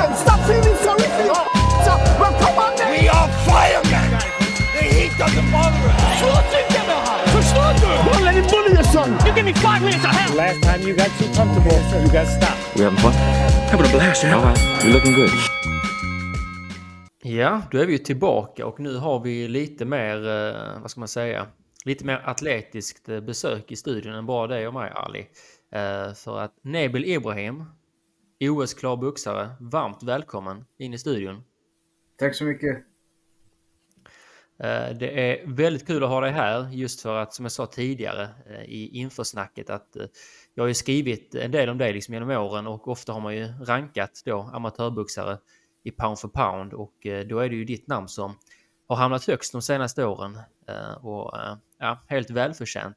Listen, stop feeling sorry for your so, well, come on then. We are firemen! The heat doesn't bother us! Förstår du? Don't let him bully your son. You give me five minutes of hell. Last time you got too comfortable, you got stopped. We having fun? Having a blast, yeah. Right. You're looking good. Ja, då är vi ju tillbaka och nu har vi lite mer, eh, vad ska man säga, lite mer atletiskt eh, besök i studion än bara dig och mig Ali. Eh, för att Nebil Ibrahim, OS-klar boxare, varmt välkommen in i studion. Tack så mycket. Eh, Det är väldigt kul att ha dig här just för att som jag sa tidigare eh, i infosnacket att eh, jag har ju skrivit en del om dig liksom genom åren och ofta har man ju rankat då amatörboxare i pound for pound och då är det ju ditt namn som har hamnat högst de senaste åren och ja, helt välförtjänt.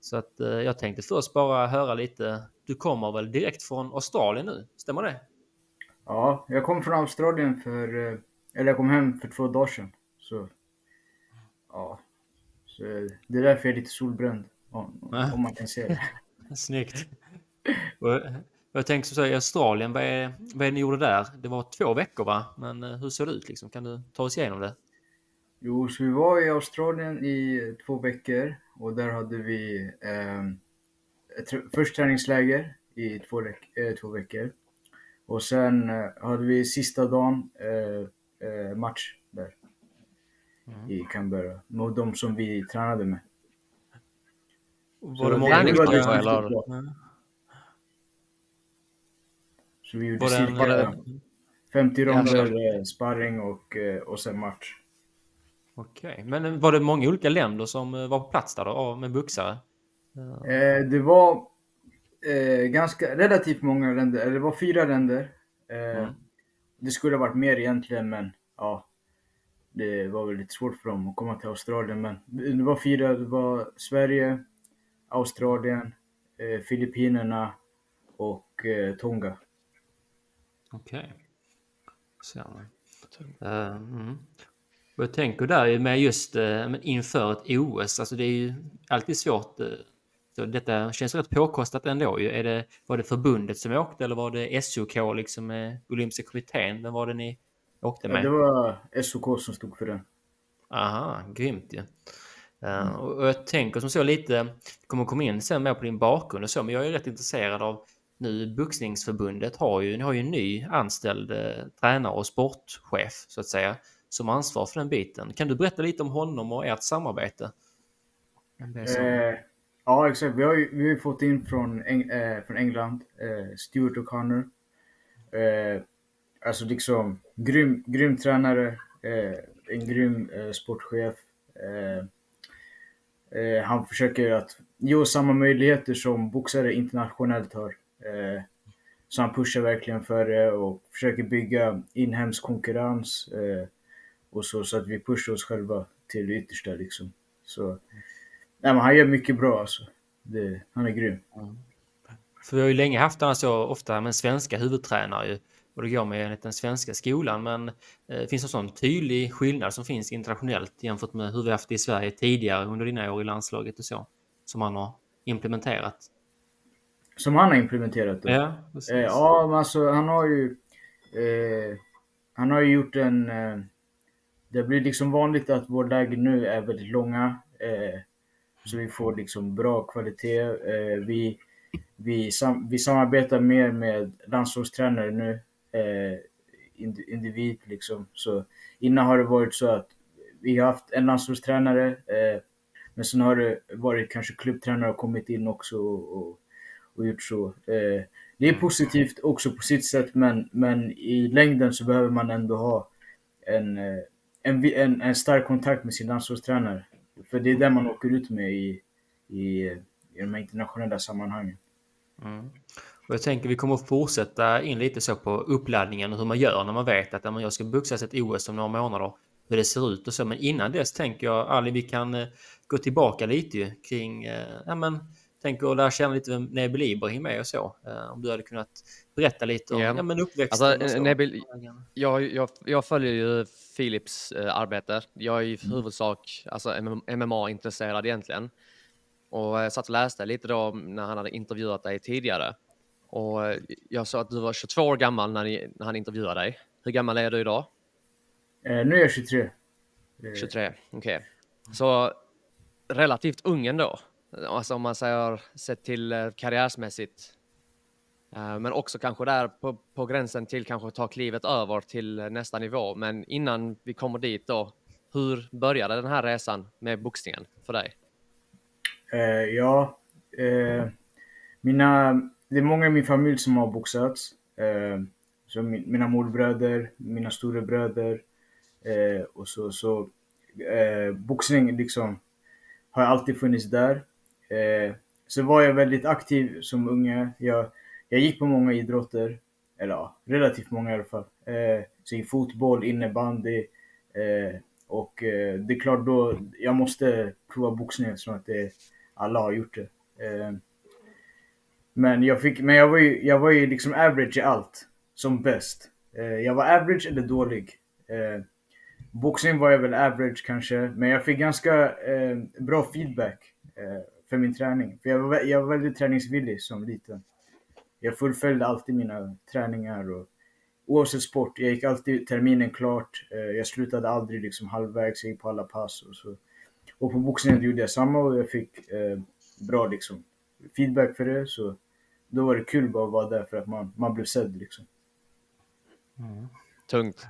Så att jag tänkte först bara höra lite. Du kommer väl direkt från Australien nu? Stämmer det? Ja, jag kom från Australien för, eh, eller jag kom hem för två dagar sedan. Så, ja. Så det är därför jag är lite solbränd. Om, om man kan se det. Snyggt. Och jag tänkte så här, i Australien, vad är, vad är det ni gjorde där? Det var två veckor va? Men eh, hur ser det ut liksom? Kan du ta oss igenom det? Jo, så vi var i Australien i två veckor och där hade vi eh, tr- först träningsläger i två, veck- eh, två veckor. Och sen eh, hade vi sista dagen eh, eh, match där i Canberra. Med de som vi tränade med. Var Så det det- många bra. Mm. Så vi gjorde Var det, cirka var det, 50 Ja, ronder eh, sparring och, eh, och sen match. Okej, men eh, var det många olika länder som var på plats där då, med boxare? Eh, det var eh, ganska relativt många länder, eller det var fyra länder. Eh, Mm. Det skulle ha varit mer egentligen men ja, det var väl lite svårt för dem att komma till Australien. Men det var fyra, det var Sverige, Australien, eh, Filippinerna och eh, Tonga. Okej. Så. Eh, mm. Och jag tänker där med just men inför ett OS, alltså det är ju alltid svårt. Så detta känns rätt påkostat ändå ju. Är det, var det förbundet som åkte eller var det SOK liksom med Olympiska kommittén? Vem var det ni åkte Ja, med? det var SOK som stod för det. Aha, grymt ju. Eh, och, och jag tänker som så lite, kommer komma in sen mer på din bakgrund och så, men jag är rätt intresserad av nu Boxningsförbundet har ju, ni har ju en ny anställd eh, tränare och sportchef så att säga som ansvar för den biten. Kan du berätta lite om honom och ert samarbete? Eh, ja, exakt. Vi har ju vi har ju fått in från, Eng, äh, från England, äh, Stuart O'Connor. Äh, alltså liksom grym, grym tränare, en grym sportchef. Han försöker att ge oss samma möjligheter som boxare internationellt har. Så han pushar verkligen för det och försöker bygga inhemsk konkurrens. Och så, så att vi pushar oss själva till det yttersta liksom. Så, nej, men han gör mycket bra alltså. Det, han är grym. För vi har ju länge haft annars så ofta med svenska huvudtränare ju. Och det går med enligt den svenska skolan. Men eh, finns det en sån tydlig skillnad som finns internationellt jämfört med hur vi haft det i Sverige tidigare under dina år i landslaget och så? Som han har implementerat. Som han har implementerat det. Ja, precis. Eh, ja, men alltså han har ju... Eh, han har ju gjort en... Eh, det blir liksom vanligt att vår läger nu är väldigt långa. Eh, så vi får liksom bra kvalitet. Eh, vi, vi, sam, vi samarbetar mer med landslagstränare nu. Eh, individ liksom. Så innan har det varit så att vi har haft en landslagstränare. Eh, men sen har det varit kanske klubbtränare har kommit in också och, och, och gjort så. Eh, det är positivt också på sitt sätt men, men i längden så behöver man ändå ha en, eh, en, en, en stark kontakt med sin landslagstränare. För det är det man åker ut med i, i, i de här internationella sammanhangen. Mm. Och jag tänker vi kommer att fortsätta in lite så på uppladdningen och hur man gör när man vet att jag ska boxas ett OS om några månader. Hur det ser ut och så. Men innan dess tänker jag Ali, vi kan eh, gå tillbaka lite ju kring, eh, ja men tänker att lära känna lite vem Nebil Ibrahim är och så. Eh, om du hade kunnat berätta lite om Ja. ja. men uppväxten Alltså, eh, Nebil, jag, jag, jag följer ju Philips eh, arbete. Jag är i huvudsak alltså, MMA-intresserad egentligen. Och jag satt och läste lite då när han hade intervjuat dig tidigare. Och jag sa att du var 22 år gammal när, ni, när han intervjuade dig. Hur gammal är du idag? Eh, nu är jag 23. Eh, 23, okej. Så relativt ung ändå. Alltså om man säger sett till eh, karriärsmässigt. Eh, men också kanske där på, på gränsen till kanske ta klivet över till eh, nästa nivå. Men innan vi kommer dit då, hur började den här resan med boxningen för dig? Eh, ja, eh, mina, det är många i min familj som har boxats. Eh, så min, mina morbröder, mina storebröder eh, och så. så eh, boxning liksom har alltid funnits där. Eh, så var jag väldigt aktiv som unge. Jag, jag gick på många idrotter, eller ja, relativt många i alla fall. Eh, så i fotboll, innebandy eh, och eh, det är klart då, jag måste prova boxning eftersom att det, alla har gjort det. Eh, men jag, fick, men jag var ju, jag var ju liksom average i allt, som bäst. Eh, jag var average eller dålig. Eh, boxning var jag väl average kanske, men jag fick ganska eh, bra feedback eh, för min träning. För jag var, jag var väldigt träningsvillig som liten. Jag fullföljde alltid mina träningar och oavsett sport, jag gick alltid terminen klart. Eh, jag slutade aldrig liksom halvvägs, jag gick på alla pass och så. Och på boxningen gjorde jag samma och jag fick eh, bra liksom feedback för det. Så då var det kul bara att vara där för att man, man blev sedd liksom. Tungt.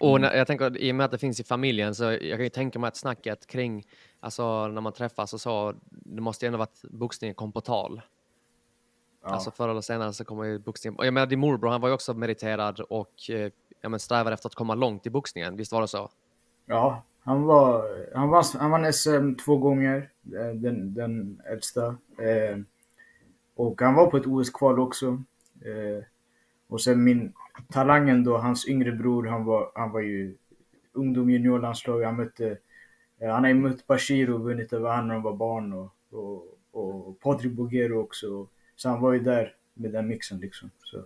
Och när, jag tänker i och med att det finns i familjen så jag kan ju tänka mig att snacket kring, alltså när man träffas och så, det måste ju ändå varit boxningen kom på tal. Ja. Alltså förr eller senare så kommer ju boxningen, och jag menar din morbror han var ju också meriterad och eh, ja, men strävade efter att komma långt i boxningen, visst var det så? Ja, han var, han vann, han vann SM två gånger, eh, den, den äldsta. Eh, och han var på ett OS-kval också. Eh, och sen min talangen då, hans yngre bror, han var, han var ju ungdom juniorlandslag. Han mötte, Eh, han har ju mött Bashir och vunnit över honom när han var barn och, och, och Patrik Bogero också. Så han var ju där med den mixen liksom. Så,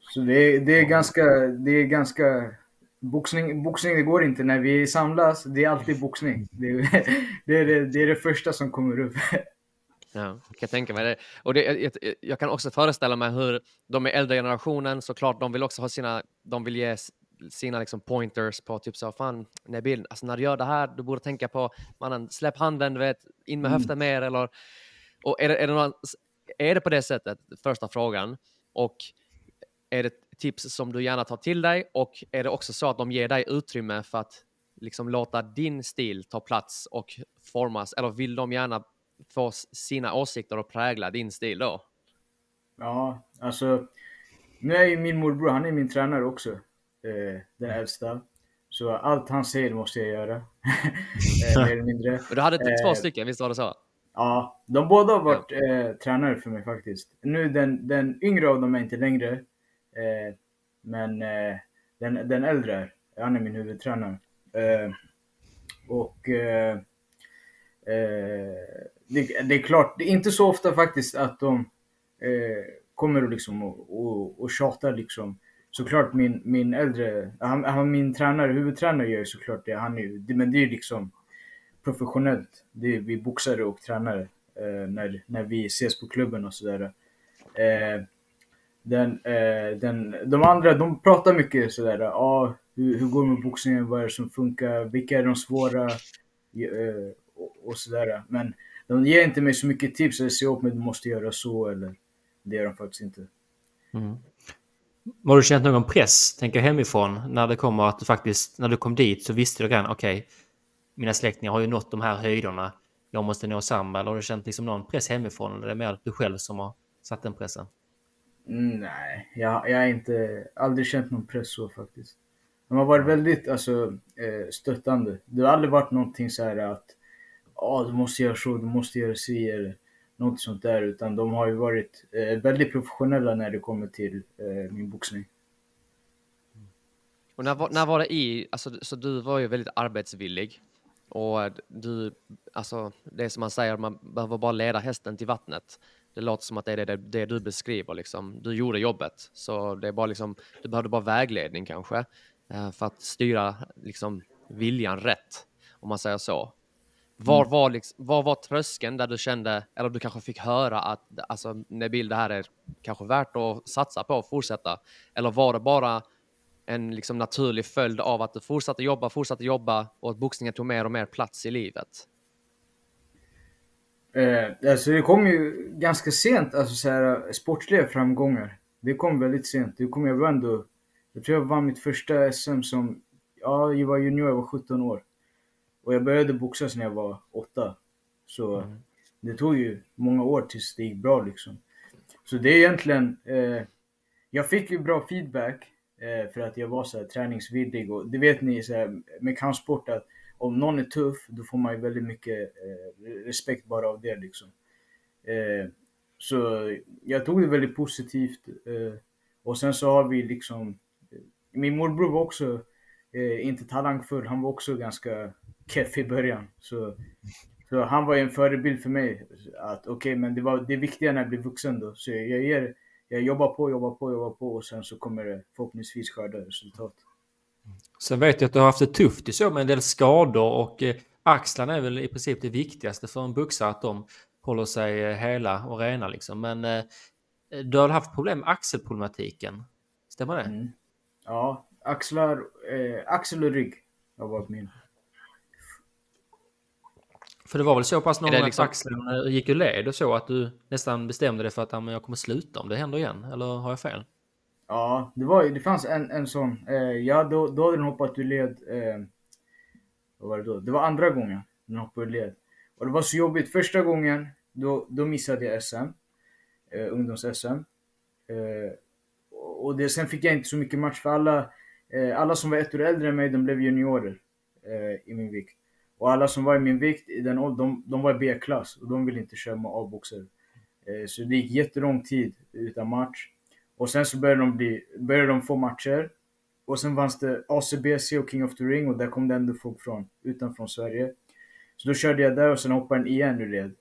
så det, är, det är ganska, det är ganska Boxning, boxning det går inte. När vi samlas, det är alltid boxning. Det är det, är det, det, är det första som kommer upp. Ja, jag kan tänka mig det. Och det, jag, jag- kan också föreställa mig hur de i äldre generationen, såklart, de vill också ha sina, de vill ge sina liksom pointers på typ så, fan Nabil, alltså när du gör det här, du borde tänka på, mannen, släpp handen, du vet, in med höften mer eller, och är det, är det, någon, är det på det sättet, första frågan, och är det tips som du gärna tar till dig och är det också så att de ger dig utrymme för att liksom låta din stil ta plats och formas, eller vill de gärna få sina åsikter att prägla din stil då? Ja, alltså. Nu är ju min morbror, han är min tränare också. Eh, den äldsta. Så allt han säger måste jag göra. eh, mer eller mindre. Men du hade två Eh, stycken, visst var det så? Ja, de båda har varit eh, tränare för mig faktiskt. Nu den, den yngre av dem är inte längre. Eh, men eh, den, den äldre, är- han är min huvudtränare. Eh, och det, det är klart, det är inte så ofta faktiskt att de kommer och, liksom och, och, och tjatar liksom. Såklart min, min äldre, han, han, min tränare, huvudtränare gör ju såklart det. Han är, det men det är ju liksom professionellt. Det är vi boxare och tränare eh, när, när vi ses på klubben och sådär. Eh, den, eh, den, de andra de pratar mycket sådär. Ja, ah, hur, hur går det med boxningen? Vad är det som funkar? Vilka är de svåra? Eh, och, och sådär. Men de ger inte mig så mycket tips eller säger åt mig du måste göra så eller det gör de faktiskt inte. Mm. Har du känt någon press, tänker hemifrån, när det kommer att du faktiskt, när du kom dit så visste du redan, okej, mina släktingar har ju nått de här höjderna, jag måste nå samma, eller har du känt liksom någon press hemifrån, eller är det mer du själv som har satt den pressen? Nej, jag, jag har inte, aldrig känt någon press så faktiskt. De har varit väldigt alltså, eh, stöttande. Det har aldrig varit någonting så här att ah, du måste göra så, du måste göra si eller något sånt där. Utan de har ju varit eh, väldigt professionella när det kommer till eh, min boxning. Och när, var- när var det i, alltså, så du var ju väldigt arbetsvillig och du, alltså det som man säger, man behöver bara leda hästen till vattnet. Det låter som att det är det, det du beskriver liksom. Du gjorde jobbet, så det är bara liksom, du behövde bara vägledning kanske eh, för att styra liksom viljan rätt, om man säger så. Var, var, liksom, var var tröskeln där du kände, eller du kanske fick höra att alltså, Nabil, det här är kanske värt att satsa på och fortsätta? Eller var det bara en liksom, naturlig följd av att du fortsatte jobba, fortsatte jobba och att boxningen tog mer och mer plats i livet? Eh, alltså det kom ju ganska sent, alltså så här, sportsliga framgångar. Det kom väldigt sent. Det kom, jag ändå, jag tror jag vann mitt första SM som, ja, jag var junior, jag var 17 år. Och jag började boxas när jag var 8. Så mm. det tog ju många år tills det gick bra liksom. Så det är egentligen, eh, jag fick ju bra feedback eh, för att jag var så här träningsvillig och det vet ni så här, med kampsport att om någon är tuff, då får man ju väldigt mycket eh, respekt bara av det liksom. Eh, så jag tog det väldigt positivt. Eh, och sen så har vi liksom, min morbror var också eh, inte talangfull, han var också ganska keff i början. Så, så han var en förebild för mig. Att okej, okay, men det var det viktiga när jag blir vuxen då. Så jag, ger, jag jobbar på, jobbar på, jobbar på och sen så kommer det förhoppningsvis skörda resultat. Sen vet jag att du har haft det tufft i så med en del skador och eh, axlarna är väl i princip det viktigaste för en boxare att de håller sig eh, hela och rena liksom. Men eh, du har haft problem med axelproblematiken. Stämmer det? Mm. Ja, axlar, eh, axel och rygg har varit min. För det var väl så pass någon gång liksom... att axlarna gick ur led och så att du nästan bestämde dig för att jag kommer sluta om det händer igen? Eller har jag fel? Ja, det, var, det fanns en, en sån. Eh, ja, då, då hade den hoppat ur led. Eh, vad var det då? Det var andra gången den hoppade ur led. Och det var så jobbigt. Första gången, då, då missade jag SM. Eh, Ungdoms-SM. Eh, och det, sen fick jag inte så mycket match för alla, eh, alla som var ett år äldre än mig, de blev juniorer eh, i min vikt. Och alla som var i min vikt, i den, de, de var i B-klass och de ville inte köra med A-boxare. Eh, så det gick jättelång tid utan match. Och sen så började de, bli, började de få matcher. Och sen fanns det ACBC och King of the Ring och där kom det ändå folk från, utanför Sverige. Så då körde jag där och sen hoppade den igen ur led.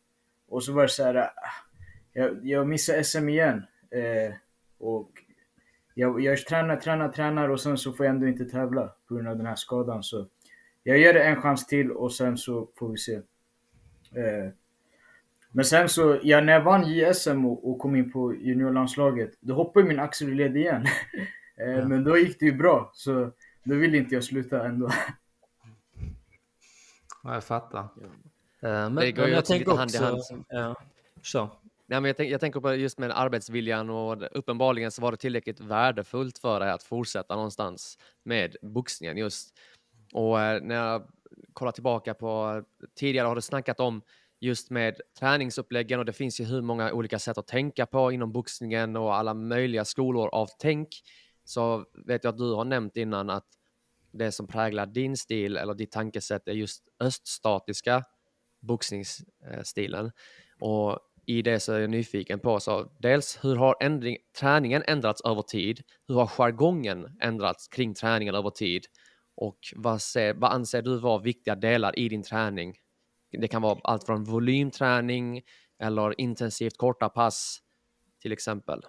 Och så var det så här, ah, jag, jag missade SM igen. Eh, och jag, jag tränar, tränar, tränar och sen så får jag ändå inte tävla på grund av den här skadan. Så jag ger det en chans till och sen så får vi se. Eh, men sen så, ja, när jag vann JSM och, och kom in på juniorlandslaget, då hoppade min axel ur led igen. eh, ja. Men då gick det ju bra, så då ville inte jag sluta ändå. Ja, jag fattar. Ja. Uh, men, det går ju jag tänker hand i hand. Ja. Så. Ja, men jag, tänk, jag, tänker på just med arbetsviljan och uppenbarligen så var det tillräckligt värdefullt för dig att fortsätta någonstans med boxningen just. Och eh, när jag kollar tillbaka på tidigare har du snackat om just med träningsuppläggen och det finns ju hur många olika sätt att tänka på inom boxningen och alla möjliga skolor av tänk. Så vet jag att du har nämnt innan att det som präglar din stil eller ditt tankesätt är just öststatiska boxningsstilen. Och i det så är jag nyfiken på, så dels hur har ändring, träningen ändrats över tid? Hur har jargongen ändrats kring träningen över tid? Och vad, ser, vad anser du vara viktiga delar i din träning? Det kan vara allt från volymträning eller intensivt korta pass till exempel.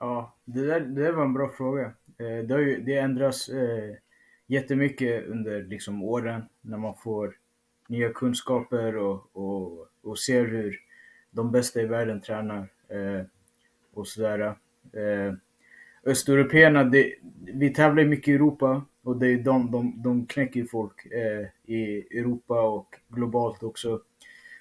Ja, det där, det där var en bra fråga. Eh, det, har ju, det ändras eh, jättemycket under liksom, åren när man får nya kunskaper och, och, och ser hur de bästa i världen tränar eh, och sådär. Eh, Östeuropeerna, vi tävlar mycket i Europa och det är de, de, de knäcker folk eh, i Europa och globalt också.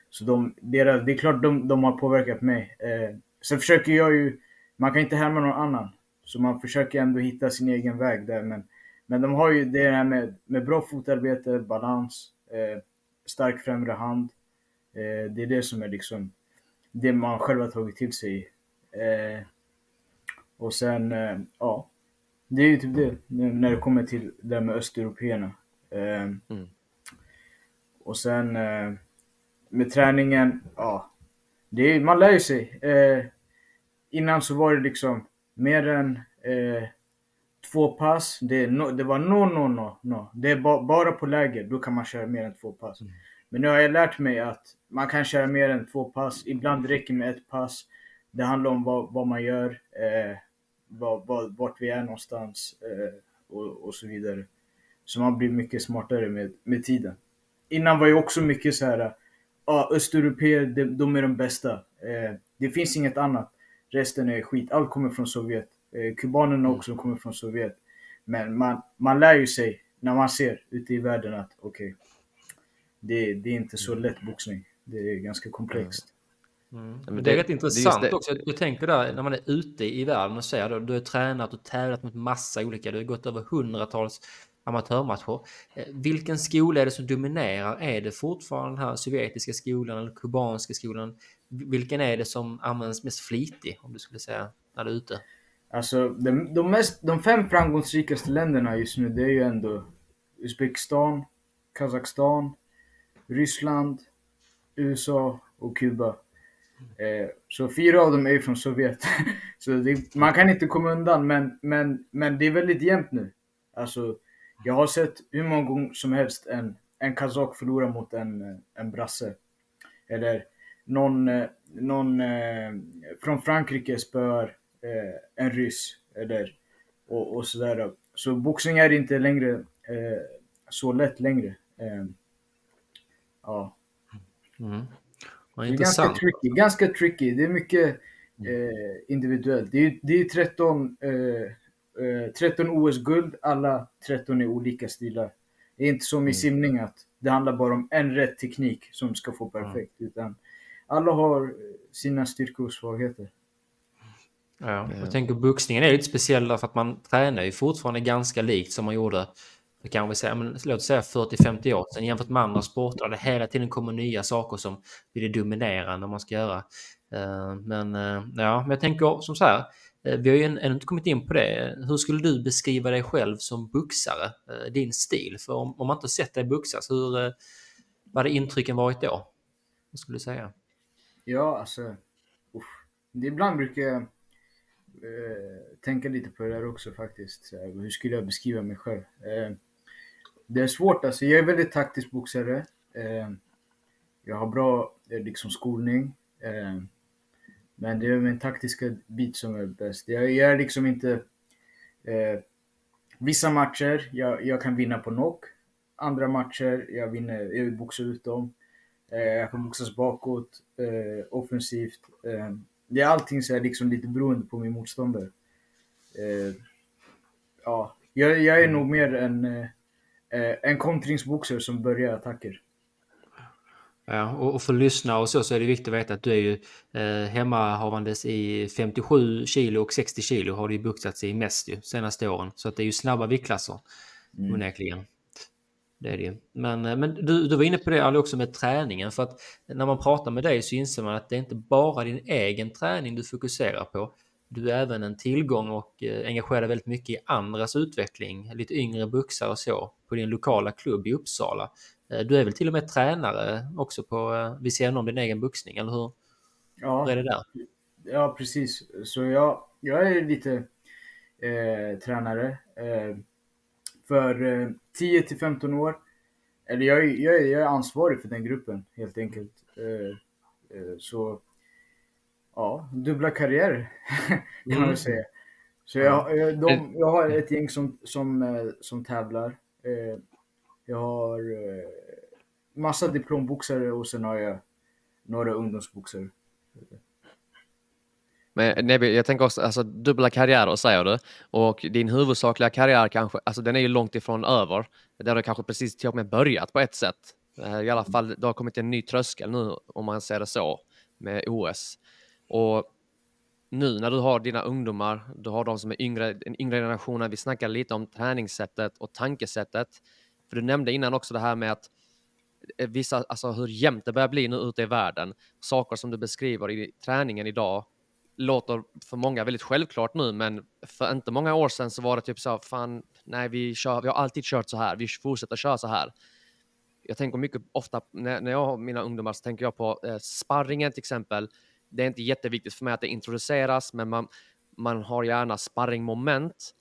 Så de, deras, det är klart de, de har påverkat mig. Eh, sen försöker jag ju, man kan inte härma någon annan. Så man försöker ändå hitta sin egen väg där. Men, men de har ju det här med, med bra fotarbete, balans, eh, stark främre hand. Eh, det är det som är liksom det man själv har tagit till sig. Eh, och sen, eh, ja. Det är ju typ det, när det kommer till det med östeuropeerna. Eh, mm. Och sen eh, med träningen, ja. Det är, man lär ju sig. Eh, innan så var det liksom mer än eh, två pass. Det, no, det var no, no, no, no. Det är ba, bara på läger, då kan man köra mer än två pass. Mm. Men nu har jag lärt mig att man kan köra mer än två pass. Ibland räcker med ett pass. Det handlar om vad, vad man gör, eh, vad, vad, vart vi är någonstans eh, och, och, så vidare. Så man blir mycket smartare med, med tiden. innan var ju också mycket så här, ja, östeuropeer, de, de är de bästa. Eh, det finns inget annat. Resten är skit. Allt kommer från Sovjet. Eh, kubanerna Mm. också kommer från Sovjet. Men man, man lär ju sig när man ser ute i världen att okej, det, det är inte så lätt boxning. Det är ganska komplext. Mm. det är det- rätt är just intressant det- också. Jag tänker där när man är ute i världen och ser du har tränat och tävlat mot massa olika, du har gått över hundratals amatörmatcher. Eh, Vilken skola är det som dominerar? Är det fortfarande den här sovjetiska skolan eller kubanska skolan? Vilken är det som används mest flitigt om du skulle säga när du är ute? Alltså de, de, mest, de fem framgångsrikaste länderna just nu det är ju ändå Uzbekistan, Kazakstan, Ryssland, USA och Kuba. Eh, så fyra av dem är ju från Sovjet. så det, man kan inte komma undan men, men, men det är väldigt jämnt nu. Alltså, jag har sett hur många gånger som helst en, en kazak förlora mot en, en brasse. Eller någon, eh, någon eh, från Frankrike spöar en ryss. Eller, och, och sådär. Så boxning är inte längre så lätt längre. Ja. Mm. Vad Det är ganska tricky. Ganska tricky. Det är mycket eh, individuellt. Det är, det är 13, eh, eh, 13 OS-guld. Alla 13 är olika stilar. Det är inte som i simning att det handlar bara om en rätt teknik som ska få perfekt. Utan alla har eh, sina styrkor och svagheter. Ja, jag tänker boxningen är lite speciell därför att man tränar ju fortfarande ganska likt som man gjorde det kan vi säga, men låt säga 40-50 år sedan jämfört med andra sporter där det hela tiden kommer nya saker som blir det dominerande man ska göra. Eh, men eh, ja, men jag tänker som så här, eh, vi har ju ännu inte kommit in på det. Hur skulle du beskriva dig själv som boxare? Din stil? För om, om man inte sett dig boxas, hur vad hade intrycken varit då? Vad skulle du säga? Ja, alltså. Uff. Det ibland brukar jag eh, tänka lite på det där också faktiskt. Hur skulle jag beskriva mig själv? Eh, det är svårt alltså. Jag är väldigt taktisk boxare. Eh, jag har bra eh, liksom, skolning. Eh, men det är min taktiska bit som är bäst. Jag, jag är liksom inte... Eh, vissa matcher, jag, jag kan vinna på knock. Andra matcher, jag vinner, jag boxar ut dem. Eh, jag kan boxas bakåt, eh, offensivt. Eh, det är allting så är liksom lite beroende på min motståndare. Eh, ja, jag, jag är nog mer en, eh, en kontringsboxare som börjar attacker. Ja, och för lyssnare och så, så är det viktigt att veta att du är ju eh, hemmahavandes i 57 kilo och 60 kilo har du ju boxats i mest ju, senaste åren. Så att det är ju snabba viktklasser, Mm. onekligen. Det är det ju. Men, eh, men du, du var inne på det Ali, också med träningen. För att när man pratar med dig så inser man att det är inte bara din egen träning du fokuserar på. Du är även en tillgång och eh, engagerar dig väldigt mycket i andras utveckling. Lite yngre boxare och så på din lokala klubb i Uppsala. Eh, Du är väl till och med tränare också på, eh, vid sidan om din egen boxning, eller hur? Ja, Hur är det där? ja precis. Så jag, jag är lite eh, tränare. Eh, för eh, 10 till 15 år. Eller jag, jag, jag är ansvarig för den gruppen helt enkelt. Så ja, dubbla karriärer kan man Mm. väl säga. Så jag, jag, de, jag har ett gäng som, som, eh, som tävlar. Eh, jag har eh, massa diplomboxare och sen har jag några ungdomsboxare. Men Nebi, jag tänker också, alltså dubbla karriärer säger du. Och din huvudsakliga karriär kanske, alltså den är ju långt ifrån över. Där du kanske precis till och med börjat på ett sätt. Eh, I alla fall, det har kommit en ny tröskel nu, om man ser det så, med OS. Och nu när du har dina ungdomar, du har de som är yngre, den yngre generationen, vi snackar lite om träningssättet och tankesättet. För du nämnde innan också det här med att eh, vissa, alltså hur jämnt det börjar bli nu ute i världen. Saker som du beskriver i träningen idag låter för många väldigt självklart nu, men för inte många år sedan så var det typ så här, fan, nej, vi, kör, vi har alltid kört så här, vi fortsätter köra så här. Jag tänker mycket ofta, när, när jag har mina ungdomar så tänker jag på eh, sparringen till exempel. Det är inte jätteviktigt för mig att det introduceras, men man, man har gärna sparringmoment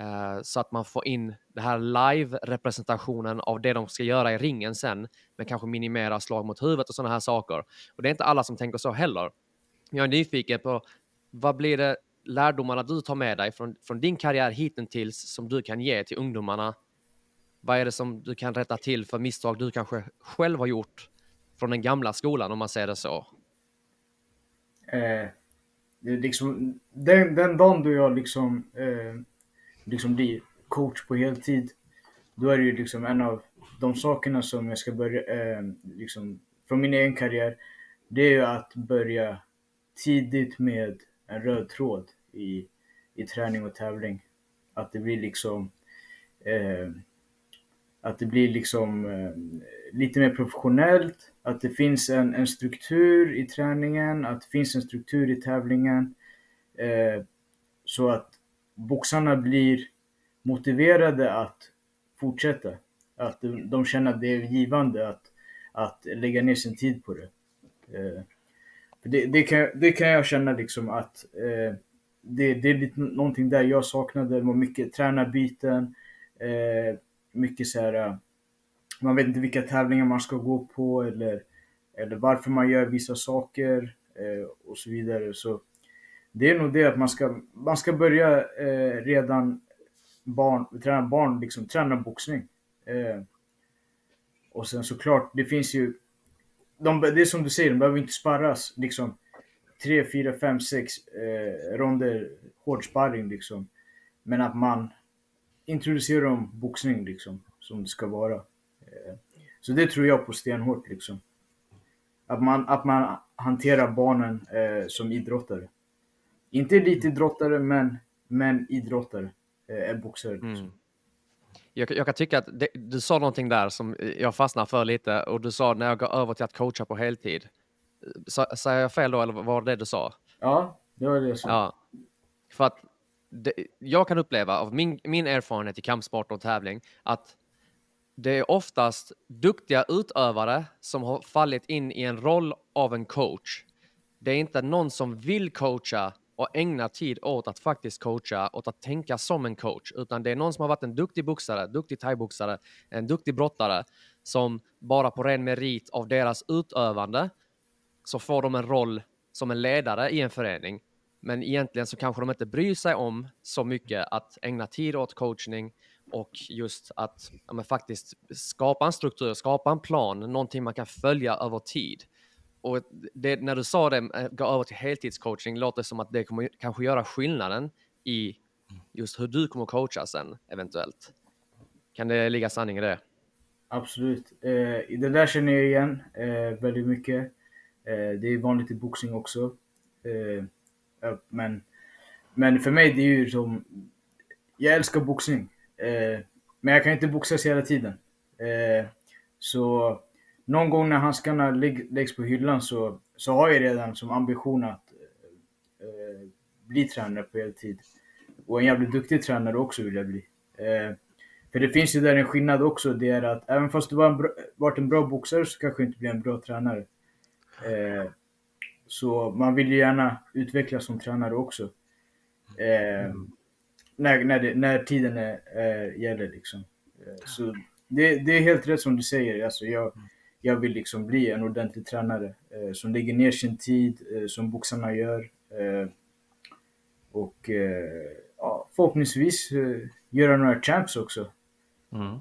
eh, så att man får in det här live-representationen av det de ska göra i ringen sen, men kanske minimera slag mot huvudet och sådana här saker. Och det är inte alla som tänker så heller. Jag är nyfiken på vad blir det lärdomarna du tar med dig från, från din karriär hittills som du kan ge till ungdomarna Vad är det som du kan rätta till för misstag du kanske själv har gjort från den gamla skolan om man säger det så? Eh, det är liksom, den, den dagen då jag liksom, eh, liksom blir coach på heltid, då är det ju liksom en av de sakerna som jag ska börja, eh, liksom, från min egen karriär, det är ju att börja tidigt med en röd tråd i, i träning och tävling. Att det blir liksom eh, att det blir liksom eh, lite mer professionellt, att det finns en, en struktur i träningen, att det finns en struktur i tävlingen. Eh, så att boxarna blir motiverade att fortsätta. Att de, de känner att det är givande att, att lägga ner sin tid på det. Eh, det, det, kan, det kan jag känna liksom att eh, det, det är lite någonting där jag saknade. Det var mycket tränarbyten, eh, mycket så här, eh, man vet inte vilka tävlingar man ska gå på eller, eller varför man gör vissa saker eh, och så vidare. Så det är nog det att man ska, man ska börja eh, redan barn, träna barn, liksom träna boxning. Eh, och sen såklart, det finns ju, de, det är som du säger, de behöver inte sparras liksom tre, fyra, fem, sex eh, ronder hård sparring liksom. Men att man introducerar dem boxning liksom, som det ska vara. Eh, så det tror jag på stenhårt liksom. Att man, att man hanterar barnen eh, som idrottare. Inte elitidrottare, men, men idrottare. Eh, är boxare. Liksom. Mm. Jag, jag, kan tycka att det, du sa någonting där som jag fastnar för lite och du sa när jag går över till att coacha på heltid. Säger jag fel då eller var det det du sa? Ja, det var det jag sa. Ja. För att det, jag kan uppleva av min, min erfarenhet i kampsport och tävling att det är oftast duktiga utövare som har fallit in i en roll av en coach. Det är inte någon som vill coacha och ägna tid åt att faktiskt coacha, åt att tänka som en coach, utan det är någon som har varit en duktig boxare, duktig thaiboxare, en duktig brottare som bara på ren merit av deras utövande så får de en roll som en ledare i en förening. Men egentligen så kanske de inte bryr sig om så mycket att ägna tid åt coachning och just att ja, faktiskt skapa en struktur, skapa en plan, någonting man kan följa över tid. Och det, när du sa det, eh, gå över till heltidscoaching, låter det som att det kommer kanske göra skillnaden i just hur du kommer coacha sen eventuellt. Kan det ligga sanning i det? Absolut. Eh, det där känner jag igen eh, väldigt mycket. Eh, det är vanligt i boxning också. Eh, men, men för mig, det är ju som... Jag älskar boxning. Eh, men jag kan inte boxas hela tiden. Eh, så någon gång när handskarna läggs på hyllan så, så har jag redan som ambition att eh, eh, bli tränare på heltid. Och en jävligt duktig tränare också vill jag bli. Eh, för det finns ju där en skillnad också. Det är att även fast du var en bra, varit en bra boxare så kanske du inte blir en bra tränare. Eh, så man vill ju gärna utvecklas som tränare också. Eh, när, när, det, när tiden är, är, gäller liksom. Eh, så det, det, är helt rätt som du säger. Alltså jag, jag vill liksom bli en ordentlig tränare eh, som lägger ner sin tid, eh, som boxarna gör. Eh, och eh, ja, förhoppningsvis eh, göra några champs också. Mm.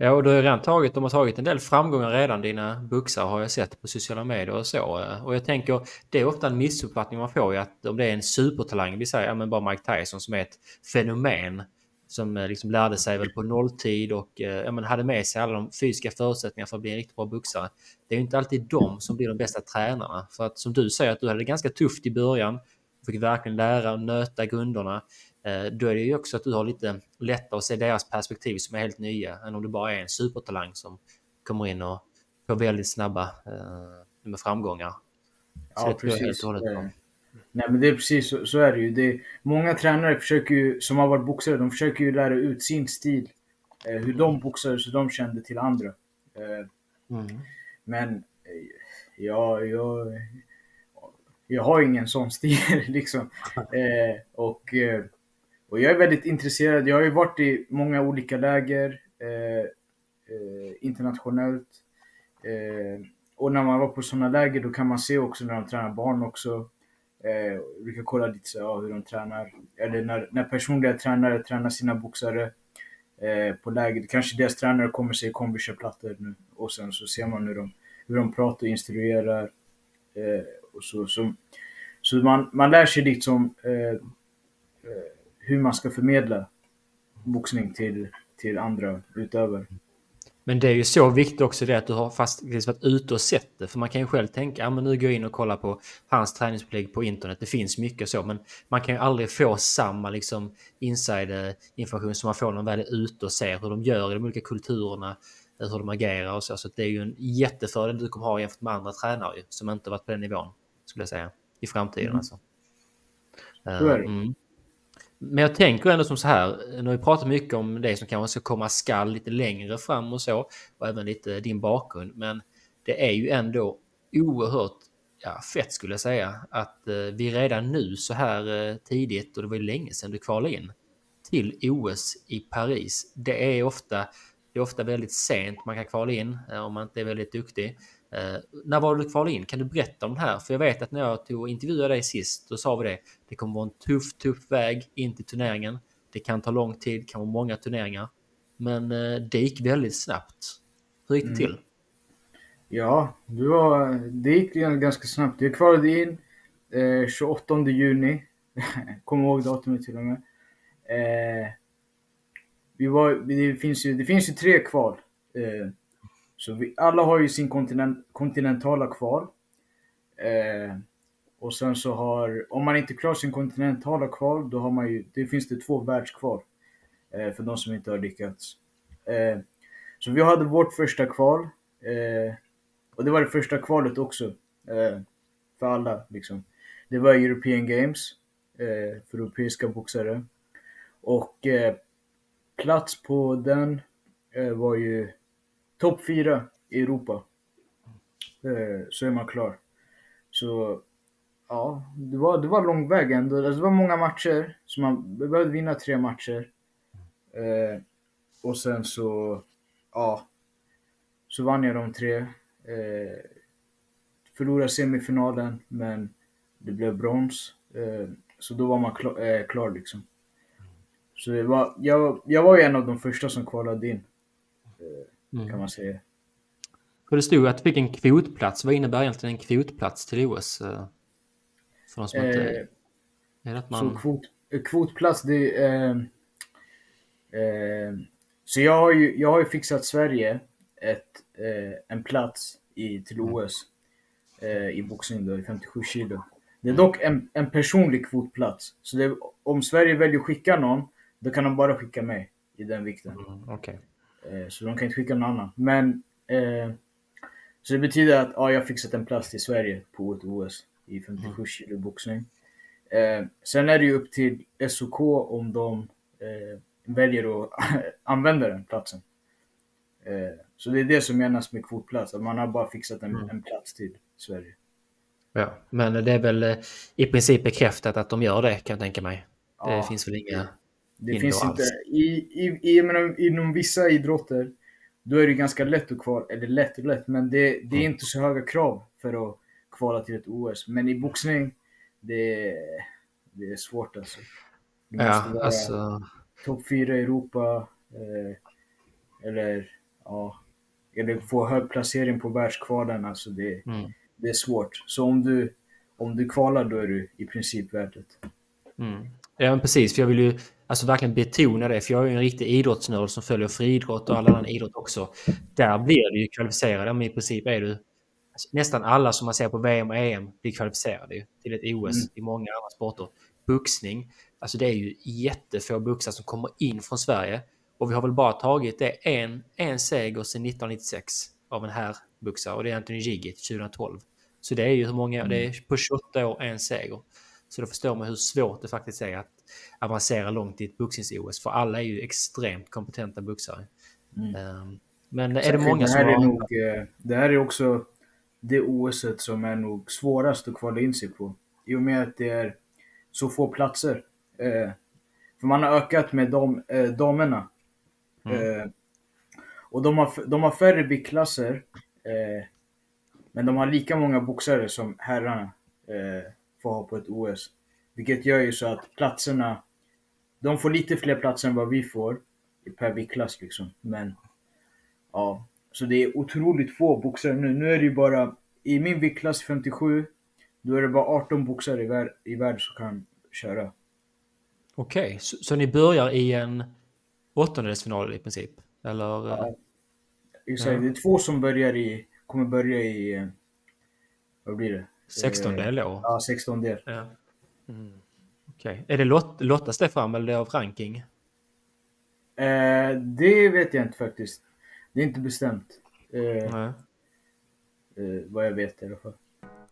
Ja, och du har redan tagit, de har tagit en del framgångar redan, dina boxare har jag sett på sociala medier och så. Eh. Och jag tänker, det är ofta en missuppfattning man får ju att om det är en supertalang, vi säger ja, men bara Mike Tyson som är ett fenomen som eh, liksom lärde sig väl på nolltid och eh, ja, men hade med sig alla de fysiska förutsättningarna för att bli en riktigt bra boxare. Det är ju inte alltid de som blir de bästa tränarna. För att som du säger att du hade det ganska tufft i början. Fick verkligen lära och nöta grunderna. Eh, då är det ju också att du har lite lättare att se deras perspektiv som är helt nya än om du bara är en supertalang som kommer in och får väldigt snabba med framgångar. Så ja, precis. Nej men det är precis så, så är det ju. Det många tränare försöker ju, som har varit boxare, de försöker ju lära ut sin stil. Eh, hur de boxade så de kände till andra. Eh, mm. Men eh, ja, jag, jag har ingen sån stil liksom. Eh, och, eh, och jag är väldigt intresserad. Jag har ju varit i många olika läger eh, eh internationellt. Eh, och när man var på sådana läger då kan man se också när de tränar barn också. Eh, vi kan kolla lite så, ja, hur de tränar. Eller när, när personliga tränare tränar sina boxare. eh, på läget. Kanske deras tränare kommer sig kombi plattor nu och sen så ser man hur de, hur de pratar och instruerar. Eh, och så, så, så man, man lär sig liksom eh, eh, hur man ska förmedla boxning till, till andra utövare. Men det är ju så viktigt också det att du har fast varit ute och sett det. För man kan ju själv tänka, ja men nu går jag in och kollar på hans träningsupplägg på internet. Det finns mycket så, men man kan ju aldrig få samma liksom inside-information som man får när man väl är ute och ser hur de gör i de olika kulturerna, hur de agerar och så. Så det är ju en jättefördel du kommer ha jämfört med andra tränare ju, som inte varit på den nivån, skulle jag säga, i framtiden mm. alltså. Mm. Men jag tänker ändå som så här, nu har vi pratat mycket om det som kanske ska komma skall lite längre fram och så, och även lite din bakgrund, men det är ju ändå oerhört ja, fett skulle jag säga att eh, vi redan nu så här eh, tidigt, och det var ju länge sedan du kvalade in, till OS i Paris. Det är ofta, det är ofta väldigt sent man kan kvala in eh, om man inte är väldigt duktig. Eh, när var du kvalade in? Kan du berätta om det här? För jag vet att när jag tog och intervjuade dig sist, då sa vi det. Det kommer vara en tuff, tuff väg in till turneringen. Det kan ta lång tid, det kan vara många turneringar. Men eh, det gick väldigt snabbt. Hur gick det till? Mm. Ja, det, var, det gick ganska snabbt. Jag kvalade in eh, 28 juni. Kommer ihåg datumet till och med. Eh, vi var, det, finns ju, det finns ju tre kval. Eh, så vi, alla har ju sin kontinent, kontinentala kval. Eh, och sen så har, om man inte klarar sin kontinentala kval, då har man ju, det finns det två världskval. Eh, för de som inte har lyckats. Eh, så vi hade vårt första kval. Eh, och det var det första kvalet också. Eh, för alla liksom. Det var European Games. Eh, för europeiska boxare. Och eh, plats på den eh, var ju topp fyra i Europa. Eh, så är man klar. Så ja, det var, det var lång väg ändå. Alltså, det var många matcher, så man behövde vinna tre matcher. Eh, och sen så, ja, så vann jag de tre. Eh, förlorade semifinalen, men det blev brons. Eh, så då var man klar, eh, klar liksom. Så det var, jag, jag var ju en av de första som kvalade in. Eh, Mm. kan man säga. För det stod att du fick en kvotplats. Vad innebär egentligen en kvotplats till OS? Eh, för de som inte... Eh, är det att man... Så kvot, eh, kvotplats, det är... Eh, eh, så jag har, ju, jag har ju fixat Sverige ett, eh, en plats i, till mm. OS i boxning då, i 57 kilo. Det är mm. dock en, en personlig kvotplats. Så det, om Sverige väljer att skicka någon, då kan de bara skicka mig i den vikten. Mm, okay. Eh, så de kan inte skicka någon annan. Men eh, så det betyder att ja, jag fixat en plats till Sverige på ett OS i 57 mm. kilo boxning. Eh, sen är det ju upp till SOK om de väljer att använda den platsen. Så det är det som menas med kvotplats, att man har bara fixat en, mm. en plats till Sverige. Ja, men det är väl i princip bekräftat att de gör det kan jag tänka mig. Det ja, finns väl inga... Det finns inte, i, i, i, menar, inom vissa idrotter, då är det ganska lätt att kvala, eller lätt och lätt, men det, det är mm. inte så höga krav för att kvala till ett OS. Men i boxning, det, det är svårt alltså. Du ja, måste vara alltså... topp fyra i Europa, eh, eller ja, eller få hög placering på världskvalen, alltså det, mm. det är svårt. Så om du, om du kvalar, då är du i princip värdet. Mm. Ja, men precis. För jag vill ju alltså verkligen betona det. För jag är ju en riktig idrottsnörd som följer friidrott och all annan idrott också. Där blir du ju kvalificerad. Men i princip är du... Nästan alla som man ser på VM och EM blir kvalificerade ju till ett OS mm. i många andra sporter. Boxning, alltså det är ju jättefå boxare som kommer in från Sverige. Och vi har väl bara tagit det en, en seger sedan 1996 av en herrboxare och det är Anthony Gigit 2012. Så det är ju hur många, det är på 28 år en seger. Så då förstår man hur svårt det faktiskt är att avancera långt i ett boxnings-OS. För alla är ju extremt kompetenta boxare. Mm. Ehm, men är det många som har... Är nog, eh, det här är också det OS som är nog svårast att kvala in sig på. I och med att det är så få platser. Eh, för man har ökat med dam, eh, damerna. Mm. Och de har, de har färre viktklasser. Men de har lika många boxare som herrarna får ha på ett OS. Vilket gör ju så att platserna, de får lite fler platser än vad vi får. per viktklass liksom. Men ja, så det är otroligt få boxare nu. Nu är det ju bara i min viktklass 57, då är det bara 18 boxare i, vär i världen som kan köra. Okej, okay, så, så, ni börjar i en åttondelsfinal i princip? Eller? Ja. Exakt, ja. det är två som börjar i, kommer börja i, eh, vad blir det? 16 del då? Ja, 16 del. Ja. Mm. Okej, okay. är det lot, lottas det fram eller är det av ranking? Eh, det vet jag inte faktiskt. Det är inte bestämt. Eh, eh, vad jag vet i alla fall.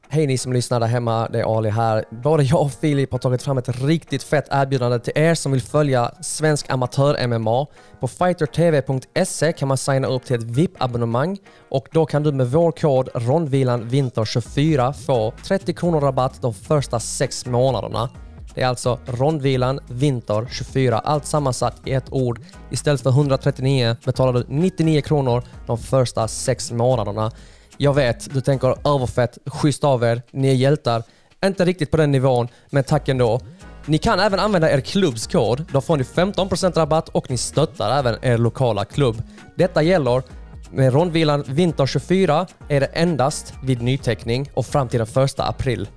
Hej ni som lyssnar där hemma, det är Ali här. Både jag och Filip har tagit fram ett riktigt fett erbjudande till er som vill följa svensk amatör-MMA. På fightertv.se kan man signa upp till ett VIP-abonnemang och då kan du med vår kod rondvilanvinter24 få 30 kronor rabatt de första 6 månaderna. Det är alltså rondvilan vinter 24, allt sammansatt i ett ord. Istället för 139 betalar du 99 kronor de första 6 månaderna. Jag vet, du tänker överfett, schysst av er, ni är hjältar. Inte riktigt på den nivån, men tack ändå. Ni kan även använda er klubbs kod. Då får ni 15% rabatt och ni stöttar även er lokala klubb. Detta gäller med rondvilan Vinter 24 är det endast vid nyteckning och fram till den 1 april.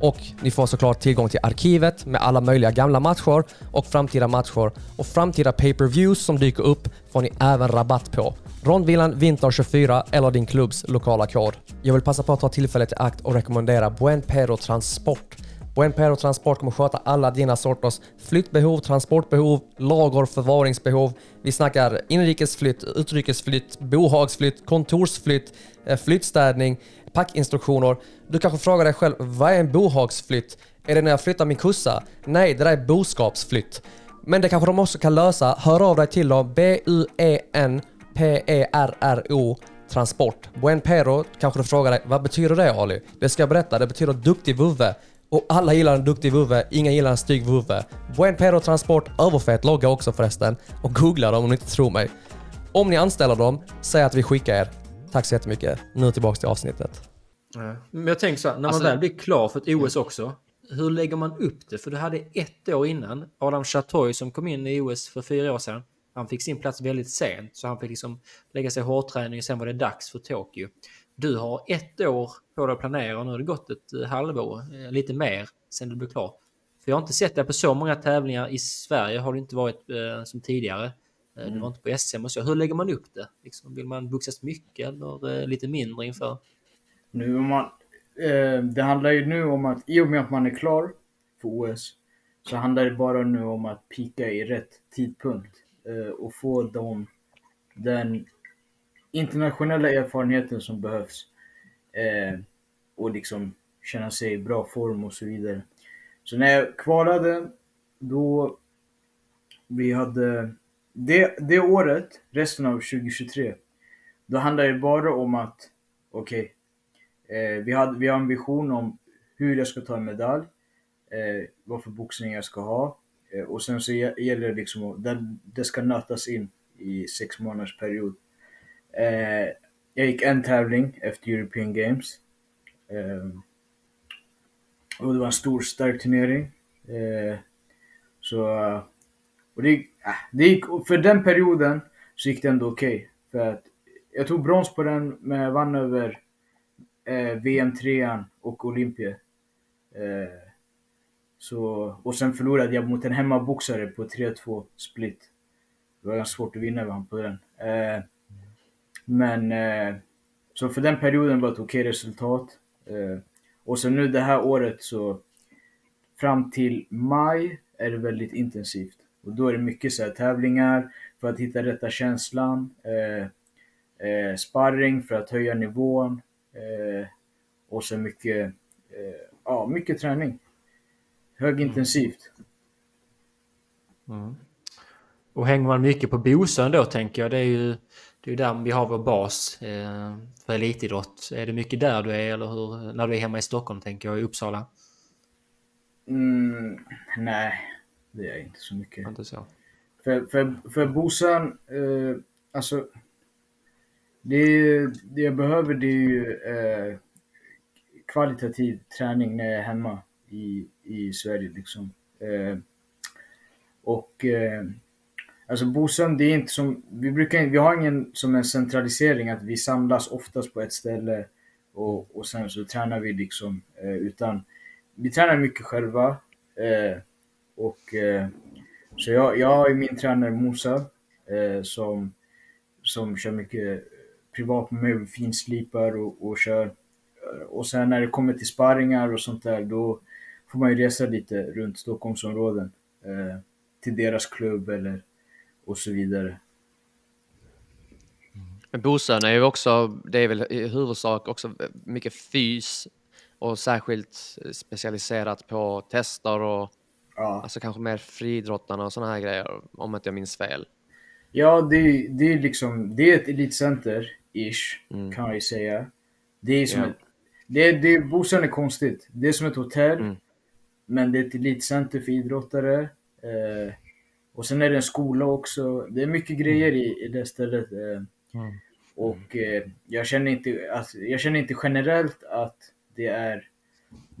Och ni får såklart tillgång till arkivet med alla möjliga gamla matcher och framtida matcher och framtida pay-per-views som dyker upp får ni även rabatt på. Rondvilan Vinter 24 eller din klubbs lokala kod. Jag vill passa på att ta tillfället i akt och rekommendera Buen Pero Transport. Buen Pero Transport kommer sköta alla dina sorters flyttbehov, transportbehov, lager, förvaringsbehov. Vi snackar inrikesflytt, utrikesflytt, bohagsflytt, kontorsflytt, eh, flyttstädning, packinstruktioner. Du kanske frågar dig själv, vad är en bohagsflytt? Är det när jag flyttar min kussa? Nej, det där är boskapsflytt. Men det kanske de också kan lösa. Hör av dig till dem. B-U-E-N P-E-R-R-O Transport. Buen Pero kanske du frågar dig, vad betyder det Ali? Det ska jag berätta, det betyder duktig vovve. Och alla gillar en duktig vovve, ingen gillar en stygg vovve. Buen Pero Transport, överfett logga också förresten. Och googla dem om ni inte tror mig. Om ni anställer dem, säg att vi skickar er. Tack så jättemycket. Nu tillbaks till avsnittet. Men jag tänker så här, när man alltså, väl blir klar för ett OS också, hur lägger man upp det? För du hade ett år innan, Adam Chatoy som kom in i OS för fyra år sedan. Han fick sin plats väldigt sent så han fick liksom lägga sig hårdträning och sen var det dags för Tokyo. Du har ett år på dig att planera och nu har det gått ett eh, halvår, eh, lite mer, sen du blev klar. För jag har inte sett dig på så många tävlingar i Sverige har du inte varit eh, som tidigare. Mm. Du var inte på SM och så. Hur lägger man upp det? Liksom, vill man boxas mycket eller eh, lite mindre inför? Nu om man, eh, det handlar ju nu om att i och med att man är klar för OS så handlar det bara nu om att pika i rätt tidpunkt eh, Eh, och få dem den internationella erfarenheten som behövs. Eh, och liksom känna sig i bra form och så vidare. Så när jag kvalade, då vi hade det, det året, resten av 2023, då handlade det bara om att okej, okay, eh, vi, vi har en vision om hur jag ska ta en medalj, eh, vad för boxning jag ska ha, Eh, och sen så gäller det liksom att det ska nötas in i sex månaders period. Eh, jag gick en tävling efter European Games. Eh, och det var en stor stark turnering. Eh, så, och det, äh, det gick, för den perioden så gick det ändå okej. Okay, för att jag tog brons på den, men jag vann över eh, VM-trean och Olympia. Så, och sen förlorade jag mot en hemmaboxare på 3-2 split. Det var ganska svårt att vinna över honom på den. Eh, men eh, så för den perioden var det ett okej resultat. Eh, och sen nu det här året så fram till maj är det väldigt intensivt. Och då är det mycket så här, tävlingar för att hitta rätta känslan. Eh, eh, sparring för att höja nivån. Eh, och så mycket, eh, ja, mycket träning högintensivt. Mm. Och hänger man mycket på Bosön då tänker jag, det är ju det är där vi har vår bas eh, för elitidrott. Är det mycket där du är eller hur, när du är hemma i Stockholm tänker jag, i Uppsala? Mm, nej, det är inte så mycket. Inte så. För, för, för Bosön, eh, alltså det, det jag behöver det är ju eh, kvalitativ träning när jag är hemma i, i Sverige liksom. Eh, och eh, Alltså Bosön, det är inte som, vi brukar vi har ingen som en centralisering att vi samlas oftast på ett ställe och, och sen så tränar vi liksom, eh, utan vi tränar mycket själva. Eh, och eh, så jag, jag har ju min tränare Musa eh, som, som kör mycket privat med mig, finslipar och, och kör. Och sen när det kommer till sparringar och sånt där, då får man ju resa lite runt Stockholmsområden. Eh, till deras klubb eller och så vidare. Men Bosön är ju också, det är väl i huvudsak också mycket fys och särskilt specialiserat på tester och Ja, alltså kanske mer friidrottarna och sådana här grejer om inte jag minns fel. ja det, det är liksom, det är ett elitcenter, ish, Mm. kan jag ju säga. Det är som Ja. ett, det, det, Bosön är konstigt. Det är som ett hotell, Mm. Men det är ett elitcenter för idrottare. Eh, och sen är det en skola också. Det är mycket grejer i, i det stället. Eh, Och eh, jag, känner inte, alltså, jag känner inte generellt att det är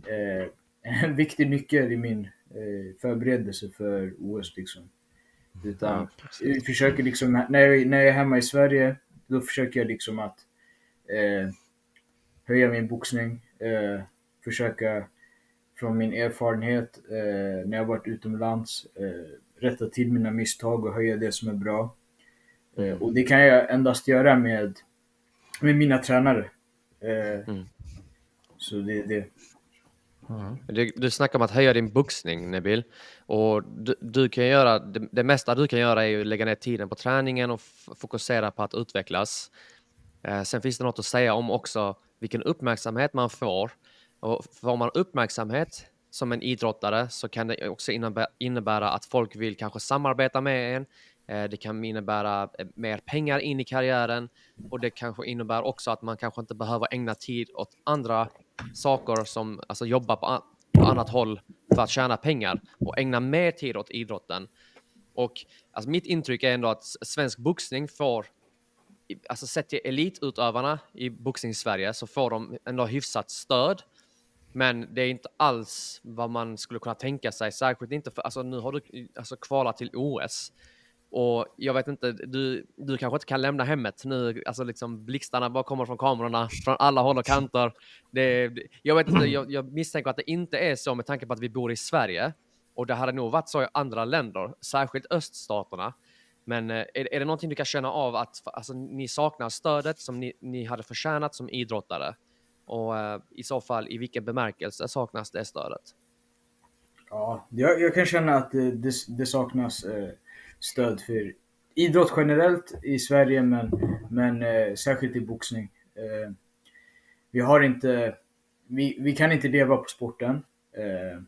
eh, en viktig nyckel i min eh, förberedelse för OS. Liksom. Utan jag försöker liksom, när jag, när jag är hemma i Sverige, då försöker jag liksom att eh, höja min boxning. Försöka från min erfarenhet eh, när jag varit utomlands eh, rätta till mina misstag och höja det som är bra. Eh, och det kan jag endast göra med, med mina tränare. Eh, Mm. Så det är det. Du, du snackar om att höja din boxning, Nabil. Och du, du kan göra, det, det mesta du kan göra är ju att lägga ner tiden på träningen och fokusera på att utvecklas. Eh, sen finns det något att säga om också vilken uppmärksamhet man får. Och får man uppmärksamhet som en idrottare så kan det också innebära, att folk vill kanske samarbeta med en. Eh, det kan innebära eh, mer pengar in i karriären och det kanske innebär också att man kanske inte behöver ägna tid åt andra saker som alltså jobba på, på annat håll för att tjäna pengar och ägna mer tid åt idrotten. Och alltså mitt intryck är ändå att svensk boxning får, alltså sett till elitutövarna i boxning-Sverige så får de ändå hyfsat stöd. Men det är inte alls vad man skulle kunna tänka sig, särskilt inte för, alltså nu har du alltså kvalat till OS. Och jag vet inte, du, du kanske inte kan lämna hemmet nu, alltså liksom blixtarna bara kommer från kamerorna från alla håll och kanter. Det, jag vet inte, jag, jag misstänker att det inte är så med tanke på att vi bor i Sverige. Och det hade nog varit så i andra länder, särskilt öststaterna. Men eh, är, är det någonting du kan känna av att alltså, ni saknar stödet som ni, ni hade förtjänat som idrottare? Och eh, i så fall, i vilken bemärkelse saknas det stödet? Ja, jag, jag kan känna att det, det, det saknas eh, stöd för idrott generellt i Sverige, men, men eh, särskilt i boxning. Eh, vi har inte, vi, vi kan inte leva på sporten. Eh,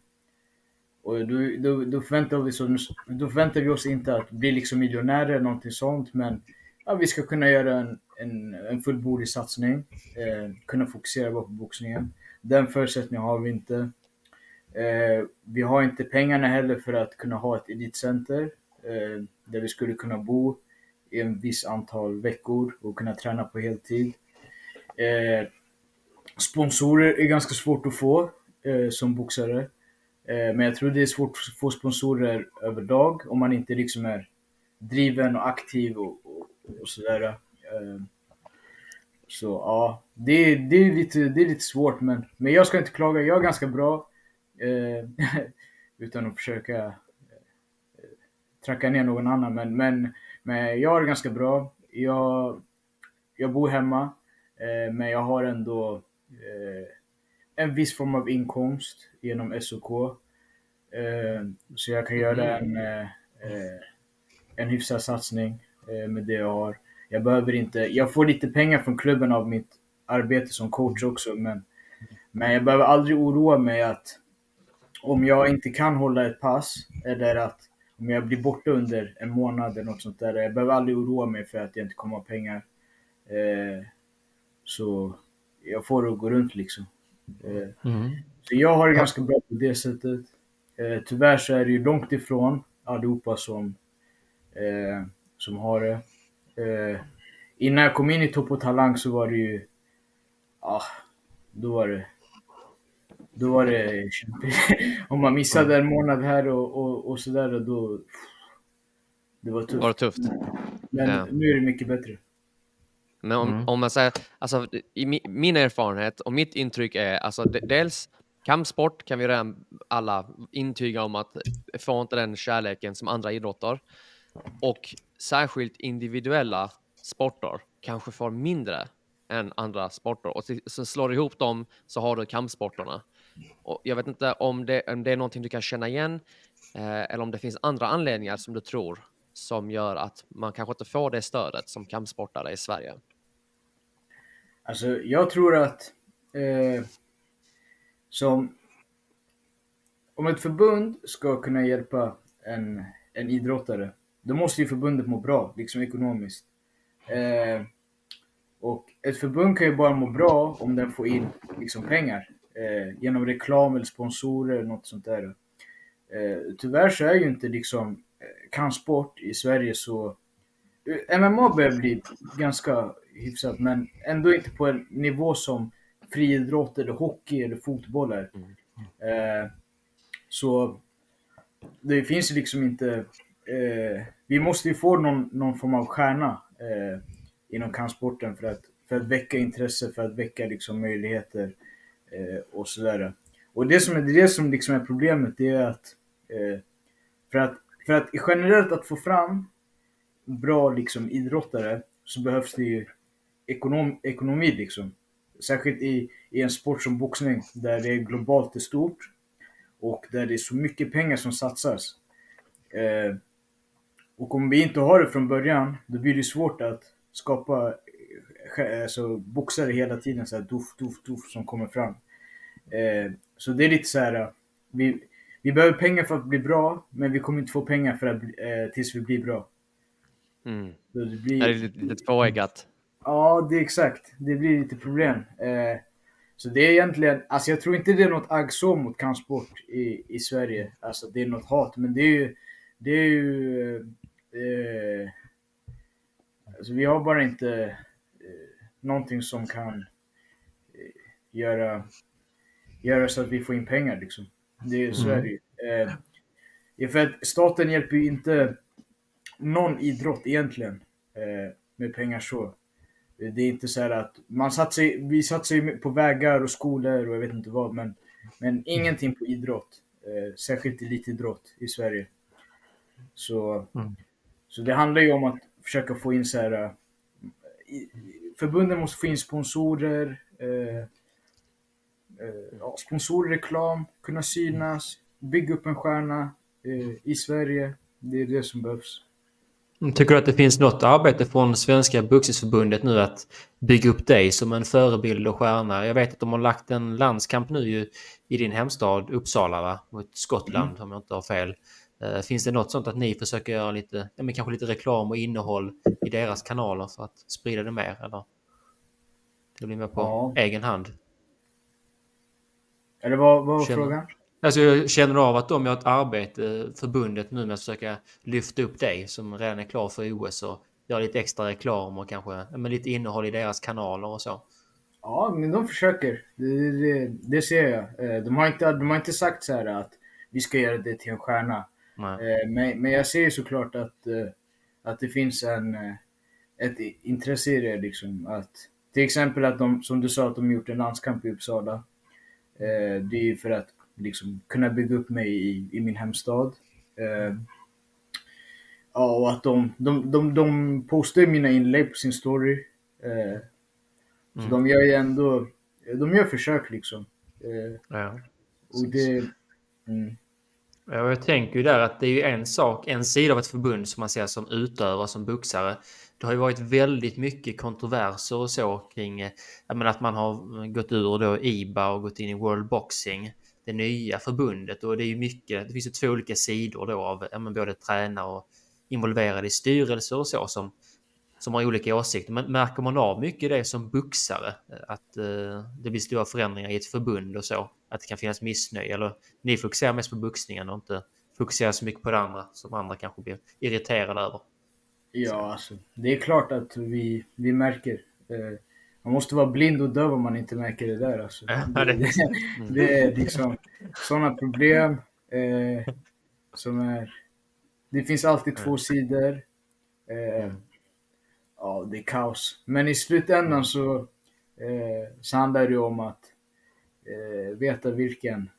och då, då, då, förväntar vi oss, då förväntar vi oss inte att bli liksom miljonärer eller någonting sånt, men ja, vi ska kunna göra en, en, en fullbordig satsning. Eh, kunna fokusera bara på boxningen. Den förutsättningen har vi inte. Eh, vi har inte pengarna heller för att kunna ha ett elitcenter eh, där vi skulle kunna bo i en viss antal veckor och kunna träna på heltid. Eh, sponsorer är ganska svårt att få eh, som boxare. Eh, men jag tror det är svårt att få sponsorer överlag om man inte liksom är driven och aktiv och, och, sådär. Eh, så ja, det, det, är lite, det är lite svårt men, men jag ska inte klaga. Jag är ganska bra. Eh, utan att försöka eh, tracka ner någon annan. Men, men, men jag är ganska bra. Jag, jag bor hemma, eh, men jag har ändå eh, en viss form av inkomst genom SOK. Så jag kan göra en, eh, eh, en hyfsad satsning med det jag har. Jag behöver inte, jag får lite pengar från klubben av mitt arbete som coach också, men, men jag behöver aldrig oroa mig att om jag inte kan hålla ett pass eller att om jag blir borta under en månad eller något sånt där. Jag behöver aldrig oroa mig för att jag inte kommer ha pengar. Eh, så jag får det att gå runt liksom. Eh, Så jag har det ganska bra på det sättet. Eh, tyvärr så är det ju långt ifrån allihopa som, eh, som har det. Eh, innan jag kom in i Topp och Talang så var det ju, ah, då var det då var det kämpigt. Om man missade en månad här och, och, och sådär, då... Det var tufft. Var det tufft? Men Ja. nu är det mycket bättre. Men om, Mm. om man säger, alltså i mi, min erfarenhet och mitt intryck är, alltså de, dels kampsport kan vi redan alla intyga om att får inte den kärleken som andra idrotter. Och särskilt individuella sporter kanske får mindre än andra sporter. Och så- slår du ihop dem så har du kampsporterna. Och jag vet inte om det, om det är någonting du kan känna igen eh, eller om det finns andra anledningar som du tror som gör att man kanske inte får det stödet som kampsportare i Sverige. Alltså, jag tror att eh, som om ett förbund ska kunna hjälpa en, en idrottare, då måste ju förbundet må bra, liksom ekonomiskt. Eh, och ett förbund kan ju bara må bra om den får in liksom, pengar eh, genom reklam eller sponsorer eller något sånt där. Eh, tyvärr så är ju inte liksom eh, kampsport i Sverige så eh, MMA börjar bli ganska hyfsat, men ändå inte på en nivå som friidrott eller hockey eller fotboll är. Eh, så det finns ju liksom inte... Eh, vi måste ju få någon, någon form av stjärna eh, inom kampsporten för att, för att väcka intresse, för att väcka liksom möjligheter eh, och sådär. Och det som är det som liksom är problemet, det är att eh, för att, för att generellt att få fram bra liksom idrottare så behövs det ju ekonom, ekonomi liksom. Särskilt i, i en sport som boxning där det är globalt är stort och där det är så mycket pengar som satsas. Eh, och om vi inte har det från början, då blir det svårt att skapa eh, alltså, boxare hela tiden, så här doff, doff, doff som kommer fram. Eh, så det är lite så här, vi, vi behöver pengar för att bli bra, men vi kommer inte få pengar för att, eh, tills vi blir bra. Mm. Så det blir... Det är lite, lite tvåeggat. Ja, det är exakt. Det blir lite problem. Eh, så det är egentligen, alltså jag tror inte det är något agg så mot kampsport i, i Sverige. Alltså det är något hat, men det är ju, det är ju, eh, alltså vi har bara inte eh, någonting som kan eh, göra, göra så att vi får in pengar liksom. Det är så är det ju. Eh, ja, för att staten hjälper ju inte någon idrott egentligen eh, med pengar så. Det är inte så här att man satsar, vi satsar ju på vägar och skolor och jag vet inte vad, men, men ingenting på idrott. Eh, särskilt elitidrott i Sverige. Så, Mm. Så det handlar ju om att försöka få in så här. eh, Förbunden måste få in sponsorer, eh, eh, sponsorer, reklam, kunna synas, bygga upp en stjärna eh, i Sverige. Det är det som behövs. Tycker du att det finns något arbete från Svenska Boxningsförbundet nu att bygga upp dig som en förebild och stjärna? Jag vet att de har lagt en landskamp nu i din hemstad Uppsala va? mot Skottland om jag inte har fel. Eh, Finns det något sånt att ni försöker göra lite, ja, men kanske lite reklam och innehåll i deras kanaler för att sprida det mer? Eller? Det blir mer på Ja. egen hand. Eller vad, vad var Känner- frågan? Alltså jag känner av att de gör ett arbete, förbundet nu med att försöka lyfta upp dig som redan är klar för OS och göra lite extra reklam och kanske ja, men lite innehåll i deras kanaler och så. Ja, men de försöker. Det, det, det ser jag. Eh, De har, inte, de har inte sagt så här att vi ska göra det till en stjärna. Eh, Men, men jag ser såklart att, eh, att det finns en, eh, ett intresse i det. Liksom. Att, till exempel att de, som du sa, att de gjort en landskamp i Uppsala. Det är ju för att liksom, kunna bygga upp mig i, i min hemstad. Ja, och att de, de, de, de postar mina inlägg på sin story. Så Mm. de gör ju ändå, de gör försök liksom. Ja. Och det, mm, jag tänker ju där att det är ju en sak, en sida av ett förbund som man ser som utövare, som boxare. Det har ju varit väldigt mycket kontroverser och så kring eh, menar, att man har gått ur då IBA och gått in i World Boxing, det nya förbundet. Och det är ju mycket, det finns ju två olika sidor då av men både tränare och involverade i styrelser och så som, som har olika åsikter. Men märker man av mycket det som boxare? Att eh, det blir stora förändringar i ett förbund och så? Att det kan finnas missnöje? Eller ni fokuserar mest på boxningen och inte fokuserar så mycket på det andra som andra kanske blir irriterade över? ja alltså, det är klart att vi, vi märker. Eh, man måste vara blind och döv om man inte märker det där alltså. Ja, det- det, det är liksom sådana problem eh, som är Det finns alltid två sidor. Eh, ja, det är kaos. Men i slutändan så, eh, så handlar det ju om att eh, veta vilken,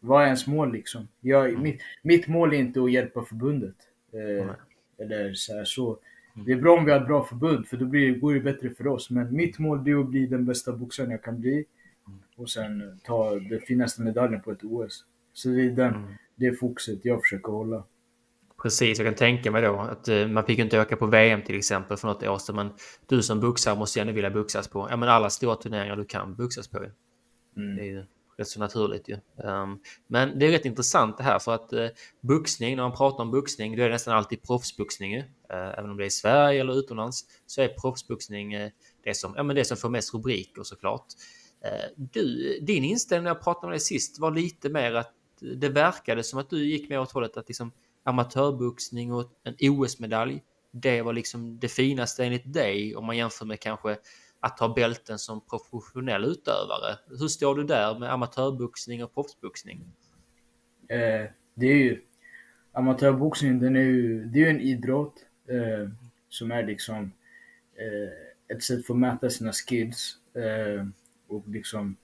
vad är ens mål liksom? Jag, mitt, mitt mål är inte att hjälpa förbundet. Eh, eller så, här, så. Det är bra om vi har ett bra förbund för då blir, går det bättre för oss. Men mitt mål är att bli den bästa boxaren jag kan bli. Och sen ta den finaste medaljen på ett OS. Så det är den, det fokuset jag försöker hålla. Precis, jag kan tänka mig då att uh, man fick inte åka på VM till exempel för något år sedan. Men du som boxare måste ju ändå vilja boxas på ja, men alla stora turneringar du kan boxas på. Mm. Det är ju rätt så naturligt ju. Um, men det är rätt intressant det här för att uh, boxning, när man pratar om boxning, då är det nästan alltid proffsboxning. Uh, även om det är i Sverige eller utomlands så är proffsboxning uh, det, som, ja, men det som får mest rubriker såklart. Uh, du, din inställning när jag pratade med dig sist var lite mer att det verkade som att du gick mer åt hållet att liksom amatörboxning och en OS-medalj, det var liksom det finaste enligt dig om man jämför med kanske att ta bälten som professionell utövare. Hur står du där med amatörboxning och proffsboxning? Eh, det är ju, amatörboxning den är ju, det är ju en idrott eh, som är liksom eh, ett sätt för att mäta sina skills. Eh, och liksom,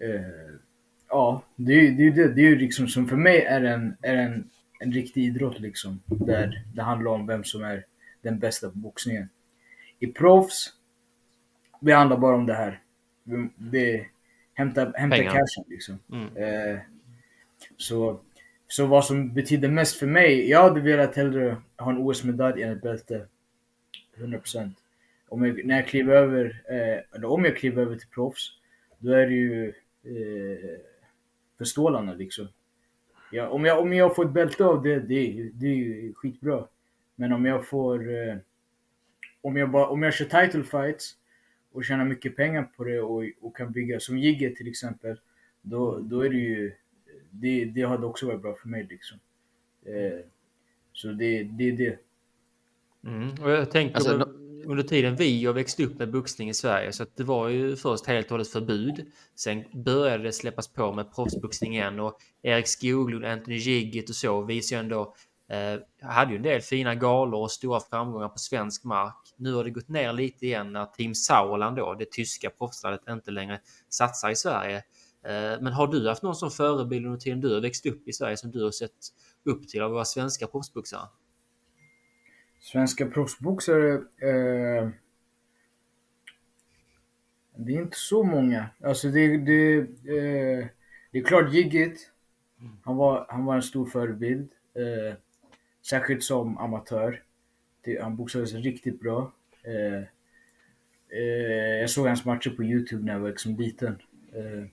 eh, ja, det är ju det, är det, det är ju liksom som för mig är en, är en, en riktig idrott liksom. Där det handlar om vem som är den bästa på boxningen. I proffs, det handlar bara om det här. Vi- Det, hämta, hämta Pengar. cashen liksom. Mm. Eh, så, så vad som betyder mest för mig, jag hade velat hellre ha en OS-medalj än ett bälte. 100%. Om jag, när jag kliver över, eh, eller om jag kliver över till proffs, då är det ju eh, för stålarna liksom. Ja, om, jag, om jag får ett bälte av det, det, det är ju skitbra. Men om jag får, eh, om jag, bara, om jag kör title fights och tjänar mycket pengar på det och, och kan bygga, som Jigge till exempel, då, då är det ju, det, det hade också varit bra för mig liksom. Eh, så det, det är det. Mm. Och jag tänker Alltså, under, under tiden vi har växt upp med boxning i Sverige så att det var ju först helt och hållet förbud. Sen började det släppas på med proffsboxning igen och Erik Skoglund, Anthony Giggit och så visar ju ändå eh, hade ju en del fina galor och stora framgångar på svensk mark. Nu har det gått ner lite igen när Team Sauerland då, det tyska proffslandet, inte längre satsar i Sverige. Eh, men har du haft någon som förebild under tiden du har växt upp i Sverige som du har sett upp till av våra svenska proffsboxare? Svenska proffsboxare, eh, det är inte så många. Alltså det, det, eh, det är klart Jiggit, han var, han var en stor förebild. Eh, särskilt som amatör. Det, han boxades riktigt bra. Eh, eh, jag såg hans matcher på Youtube när jag var liksom liten. Eh,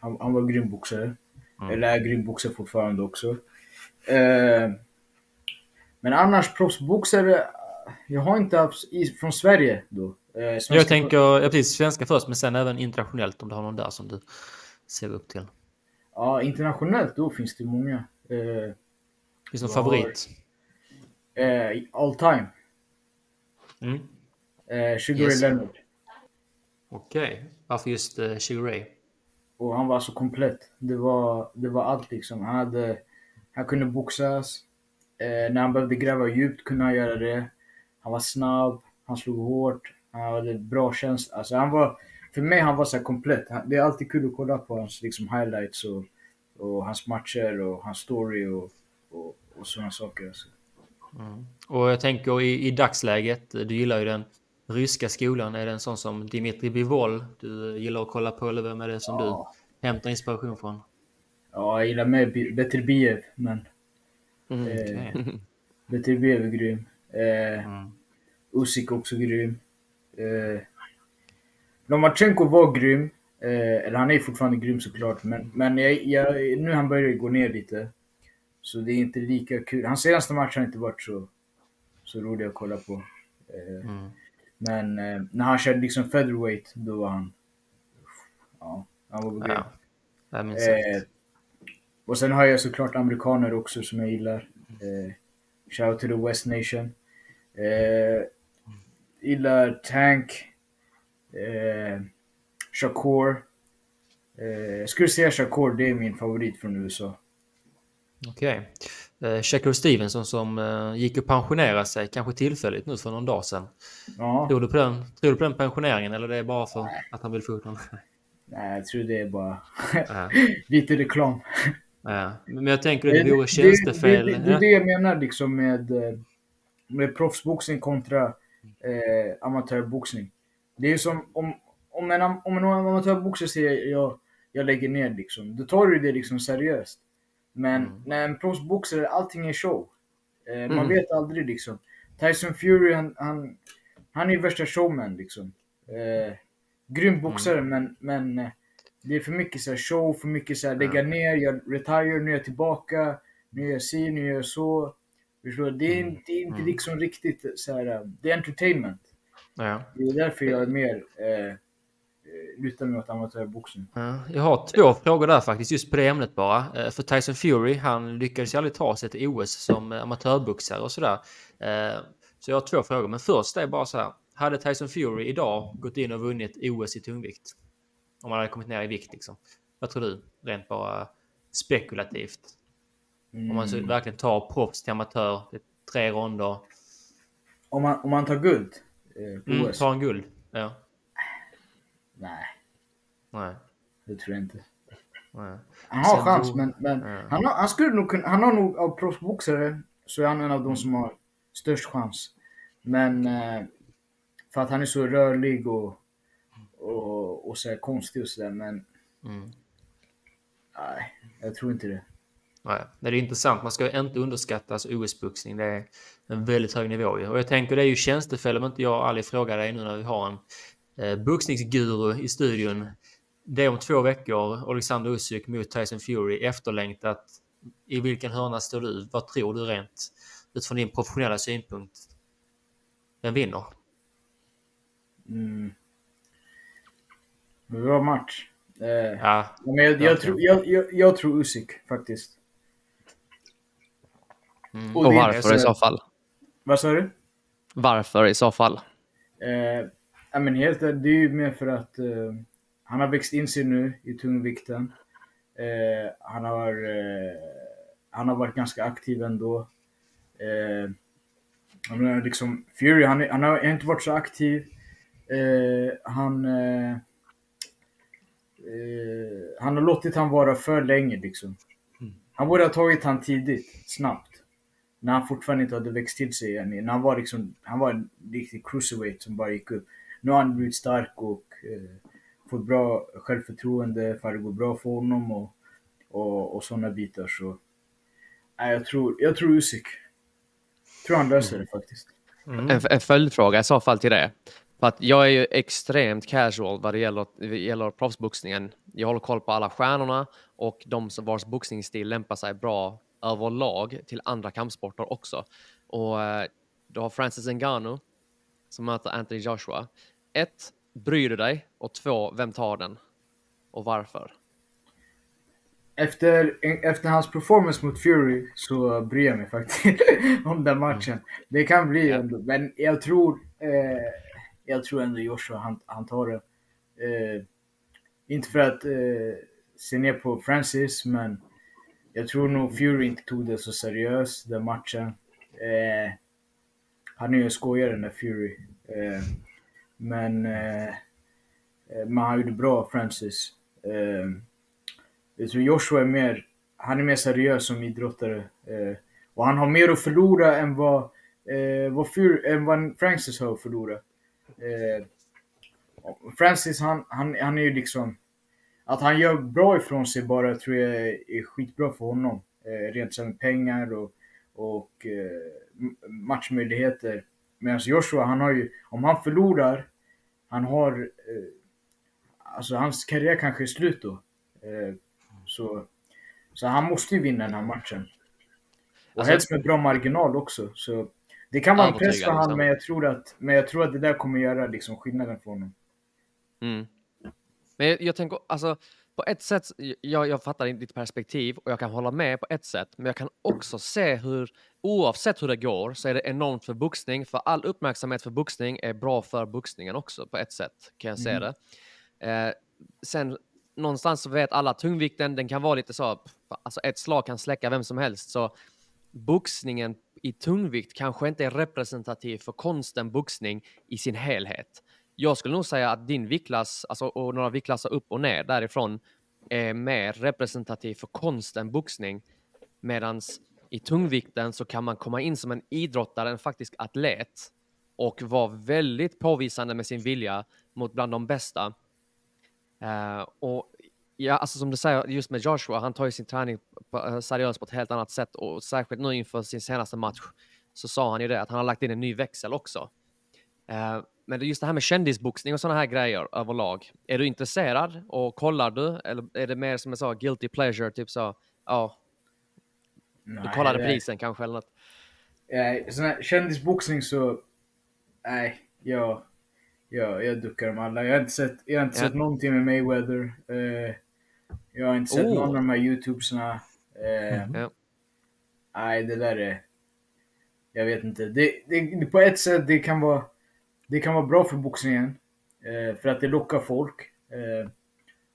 han, han var grym boxare. Eller är grym boxare fortfarande också. Eh, men annars proffsboxare, jag har inte haft från Sverige då. Eh, svenska- Jag tänker, ja, precis, svenska först, men sen även internationellt om du har någon där som du ser upp till. Ja, internationellt då finns det många. Eh, Finns det någon favorit? Eh, all time. Mm. Eh, Sugar Yes. Ray Leonard. Okej, varför just uh, Sugar Ray? Och han var så komplett. Det var, det var allt liksom. Han, hade, han kunde boxas. Eh, när han behövde gräva djupt kunde han göra det. Han var snabb, han slog hårt, han hade bra känsla. Alltså han var, för mig han var så här komplett. Han, det är alltid kul att kolla på hans liksom, highlights och, och hans matcher och hans story och, och, och sådana saker. Alltså. Och jag tänker i, i dagsläget, du gillar ju den ryska skolan. Är det en sån som Dimitri Bivol du gillar att kolla på eller vem är det som Ja. du hämtar inspiration från? Ja, jag gillar Bi- Beterbiev, men Mm. eh. Beterbiev är grym. Eh, Mm. Usyk också grym. Eh, Lomachenko var grym. Eh, eller han är fortfarande grym såklart. Men, men jag, jag, nu han börjar gå ner lite. Så det är inte lika kul. Hans senaste match har inte varit så, så rolig att kolla på. Eh, Mm. Men eh, när han körde liksom featherweight, då var han... Ja, han var grym. Ja, minns Eh, och sen har jag såklart amerikaner också som jag gillar. Eh, shout to the West Nation. Eh, gillar Tank. Eh, Shakur. Eh, jag skulle säga Shakur, det är min favorit från USA. Okej. Eh, Shakur Stevenson som eh, gick och pensionerade sig, kanske tillfälligt nu för någon dag sedan. Ja. Tror du på den, tror du på den pensioneringen eller det är bara för att han vill få ut någon? Nej, jag tror det är bara lite reklam. Ja. Men jag tänker att det vore tjänstefel. Det, det, det är det jag menar liksom med, eh, med proffsboxning kontra eh, amatörboxning. Det är som om, om, en, om en amatörboxare säger jag, jag lägger ner liksom. Då tar du det liksom seriöst. Men Mm. när en proffsboxare, allting är show. Eh, Man Mm. vet aldrig liksom. Tyson Fury, han, han, han är ju värsta showman liksom. Eh, grym boxare men, men eh, det är för mycket så show, för mycket så här lägga ner, jag retire, nu är jag tillbaka, nu gör jag si, nu gör jag så. Förstår? Det är, det är inte liksom riktigt så här, eh, det är entertainment. Ja. Det är därför jag är mer eh, lutar mig åt amatörboxning. Ja, jag har två frågor där faktiskt, just på det ämnet bara. Eh, För Tyson Fury, han lyckades ju aldrig ta sig till OS som eh, amatörboxare och sådär. Eh, Så jag har två frågor, men först är bara så här. Hade Tyson Fury idag gått in och vunnit OS i tungvikt? Om han hade kommit ner i vikt liksom. Vad tror du? Rent bara spekulativt. Om man så verkligen tar proffs till amatör, det är tre ronder. Om man, om man tar guld eh, på Mm, OS? tar en guld. Ja. Nej, Nej. det tror jag inte. Nej. Han har Sen chans, då- men, men Ja. han, har, han skulle nog kunna, han har nog av proffsboxare så är han en av de som har störst chans. Men eh, för att han är så rörlig och, och, och så konstig och sådär. Men Mm. nej, jag tror inte det. Nej, det är intressant. Man ska ju inte underskatta alltså, OS-boxning. Det är en väldigt hög nivå. Och jag tänker det är ju tjänstefel om inte jag aldrig frågar dig nu när vi har en eh, boxningsguru i studion. Det är om två veckor, Alexander Usyk mot Tyson Fury, efterlängtat. I vilken hörna står du? Vad tror du rent utifrån din professionella synpunkt? Vem vinner? Mm. Bra match. Eh, Ja, men jag, jag, tror, jag, jag, jag tror Usyk faktiskt. Mm. Och är varför i så fall? Vad sa du? Varför i så fall? Eh, ja, men helt det är ju mer för att eh, han har växt in sig nu i tungvikten. Eh, han, har, eh, han har varit ganska aktiv ändå. Eh, jag menar, liksom, Fury, han, han har inte varit så aktiv. Han, han har låtit han vara för länge liksom. Han borde ha tagit han tidigt, snabbt. När han fortfarande inte hade växt till sig än. När han var liksom, han var en riktig cruiserweight som bara gick upp. Nu har han blivit stark och eh, fått bra självförtroende för att det går bra för honom och, och, och sådana bitar. Så nej, jag tror, jag tror Usyk. tror han löser det faktiskt. Mm. En, en följdfråga i så fall till det. För att jag är ju extremt casual vad det gäller, det gäller proffsboxningen. Jag håller koll på alla stjärnorna och de som vars boxningsstil lämpar sig bra överlag till andra kampsporter också. Och eh, du har Francis Ngannou som möter Anthony Joshua. Ett, bryr du dig? Och två, vem tar den? Och varför? Efter, efter hans performance mot Fury så bryr jag mig faktiskt om den matchen. Det kan bli Ja. ändå, men jag tror, eh, jag tror ändå Joshua han, han tar det. Eh, inte för att eh, se ner på Francis, men jag tror nog Fury inte tog det så seriöst den matchen. Eh, han är ju en skojare den där Fury. Eh, men, eh, eh men han gjorde bra Francis. Eh, jag tror Joshua är mer, han är mer seriös som idrottare. Eh, och han har mer att förlora än vad, eh, vad, Fur, än vad Francis har att förlora. Eh, Francis, han, han, han är ju liksom... Att han gör bra ifrån sig bara tror jag är, skitbra för honom. Eh, rent som pengar och, och eh, matchmöjligheter. Medan Joshua, han har ju... Om han förlorar, han har... Eh, alltså hans karriär kanske är slut då. Eh, så, så han måste ju vinna den här matchen. Och Alltså- helst med bra marginal också. Så det kan vara en press för honom, liksom. men jag tror att, men jag tror att det där kommer göra liksom skillnaden för honom. Mm. Men jag, jag tänker, alltså på ett sätt, jag, jag fattar ditt perspektiv och jag kan hålla med på ett sätt, men jag kan också se hur, oavsett hur det går, så är det enormt för boxning, för all uppmärksamhet för boxning är bra för boxningen också på ett sätt, kan jag se det. Eh, sen någonstans så vet alla att tungvikten, den kan vara lite så, alltså ett slag kan släcka vem som helst, så boxningen i tungvikt kanske inte är representativ för konsten boxning i sin helhet. Jag skulle nog säga att din viktklass, alltså, och några viktklasser upp och ner därifrån, är mer representativ för konsten boxning. Medan i tungvikten så kan man komma in som en idrottare, en faktisk atlet och vara väldigt påvisande med sin vilja mot bland de bästa. Uh, och ja, alltså som du säger, just med Joshua, han tar ju sin träning på, eh, seriöst på ett helt annat sätt och särskilt nu inför sin senaste match så sa han ju det att han har lagt in en ny växel också. Uh, men just det här med kändisboxning och sådana här grejer överlag. Är du intresserad och kollar du? Eller är det mer som jag sa, guilty pleasure, typ så, ja. Du kollade polisen kanske eller något? Nej, sån här kändisboxning så, nej, jag, jag, jag duckar dem alla. Jag har inte sett, jag har inte ja. sett någonting med Mayweather. Uh, jag har inte sett oh. någon av de här YouTubesarna. Uh, mm. Nej, det där är, jag vet inte. Det, det, på ett sätt, det kan vara det kan vara bra för boxningen. Eh, för att det lockar folk. Eh,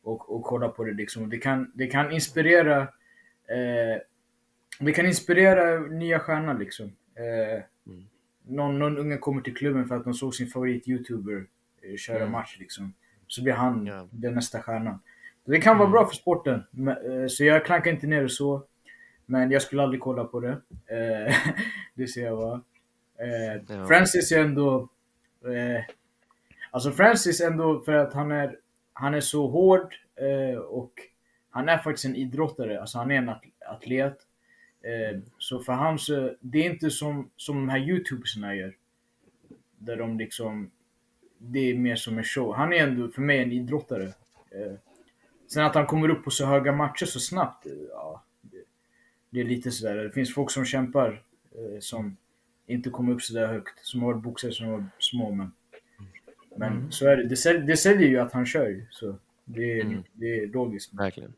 och, och kolla på det liksom. Det kan, det kan inspirera eh, det kan inspirera nya stjärnor liksom. Eh, mm. någon, någon unge kommer till klubben för att de såg sin favorit-youtuber eh, köra mm. match liksom. Så blir han yeah. den nästa stjärnan. Det kan vara mm. bra för sporten. Eh, så jag klankar inte ner det så. Men jag skulle aldrig kolla på det. Eh, det ser jag bara. Eh, ja. Francis är ändå Eh, alltså Francis ändå, för att han är, han är så hård eh, och han är faktiskt en idrottare, alltså han är en atlet. Eh, så för han så, det är inte som, som de här youtubersna gör. Där de liksom, det är mer som en show. Han är ändå för mig en idrottare. Eh, sen att han kommer upp på så höga matcher så snabbt, eh, ja, det, det är lite sådär. Det finns folk som kämpar eh, som inte komma upp så där högt. Som har varit boxare som var små. Men, men mm. så är det. Det, säl, det säljer ju att han kör. Så det är, mm. det är logiskt. Verkligen.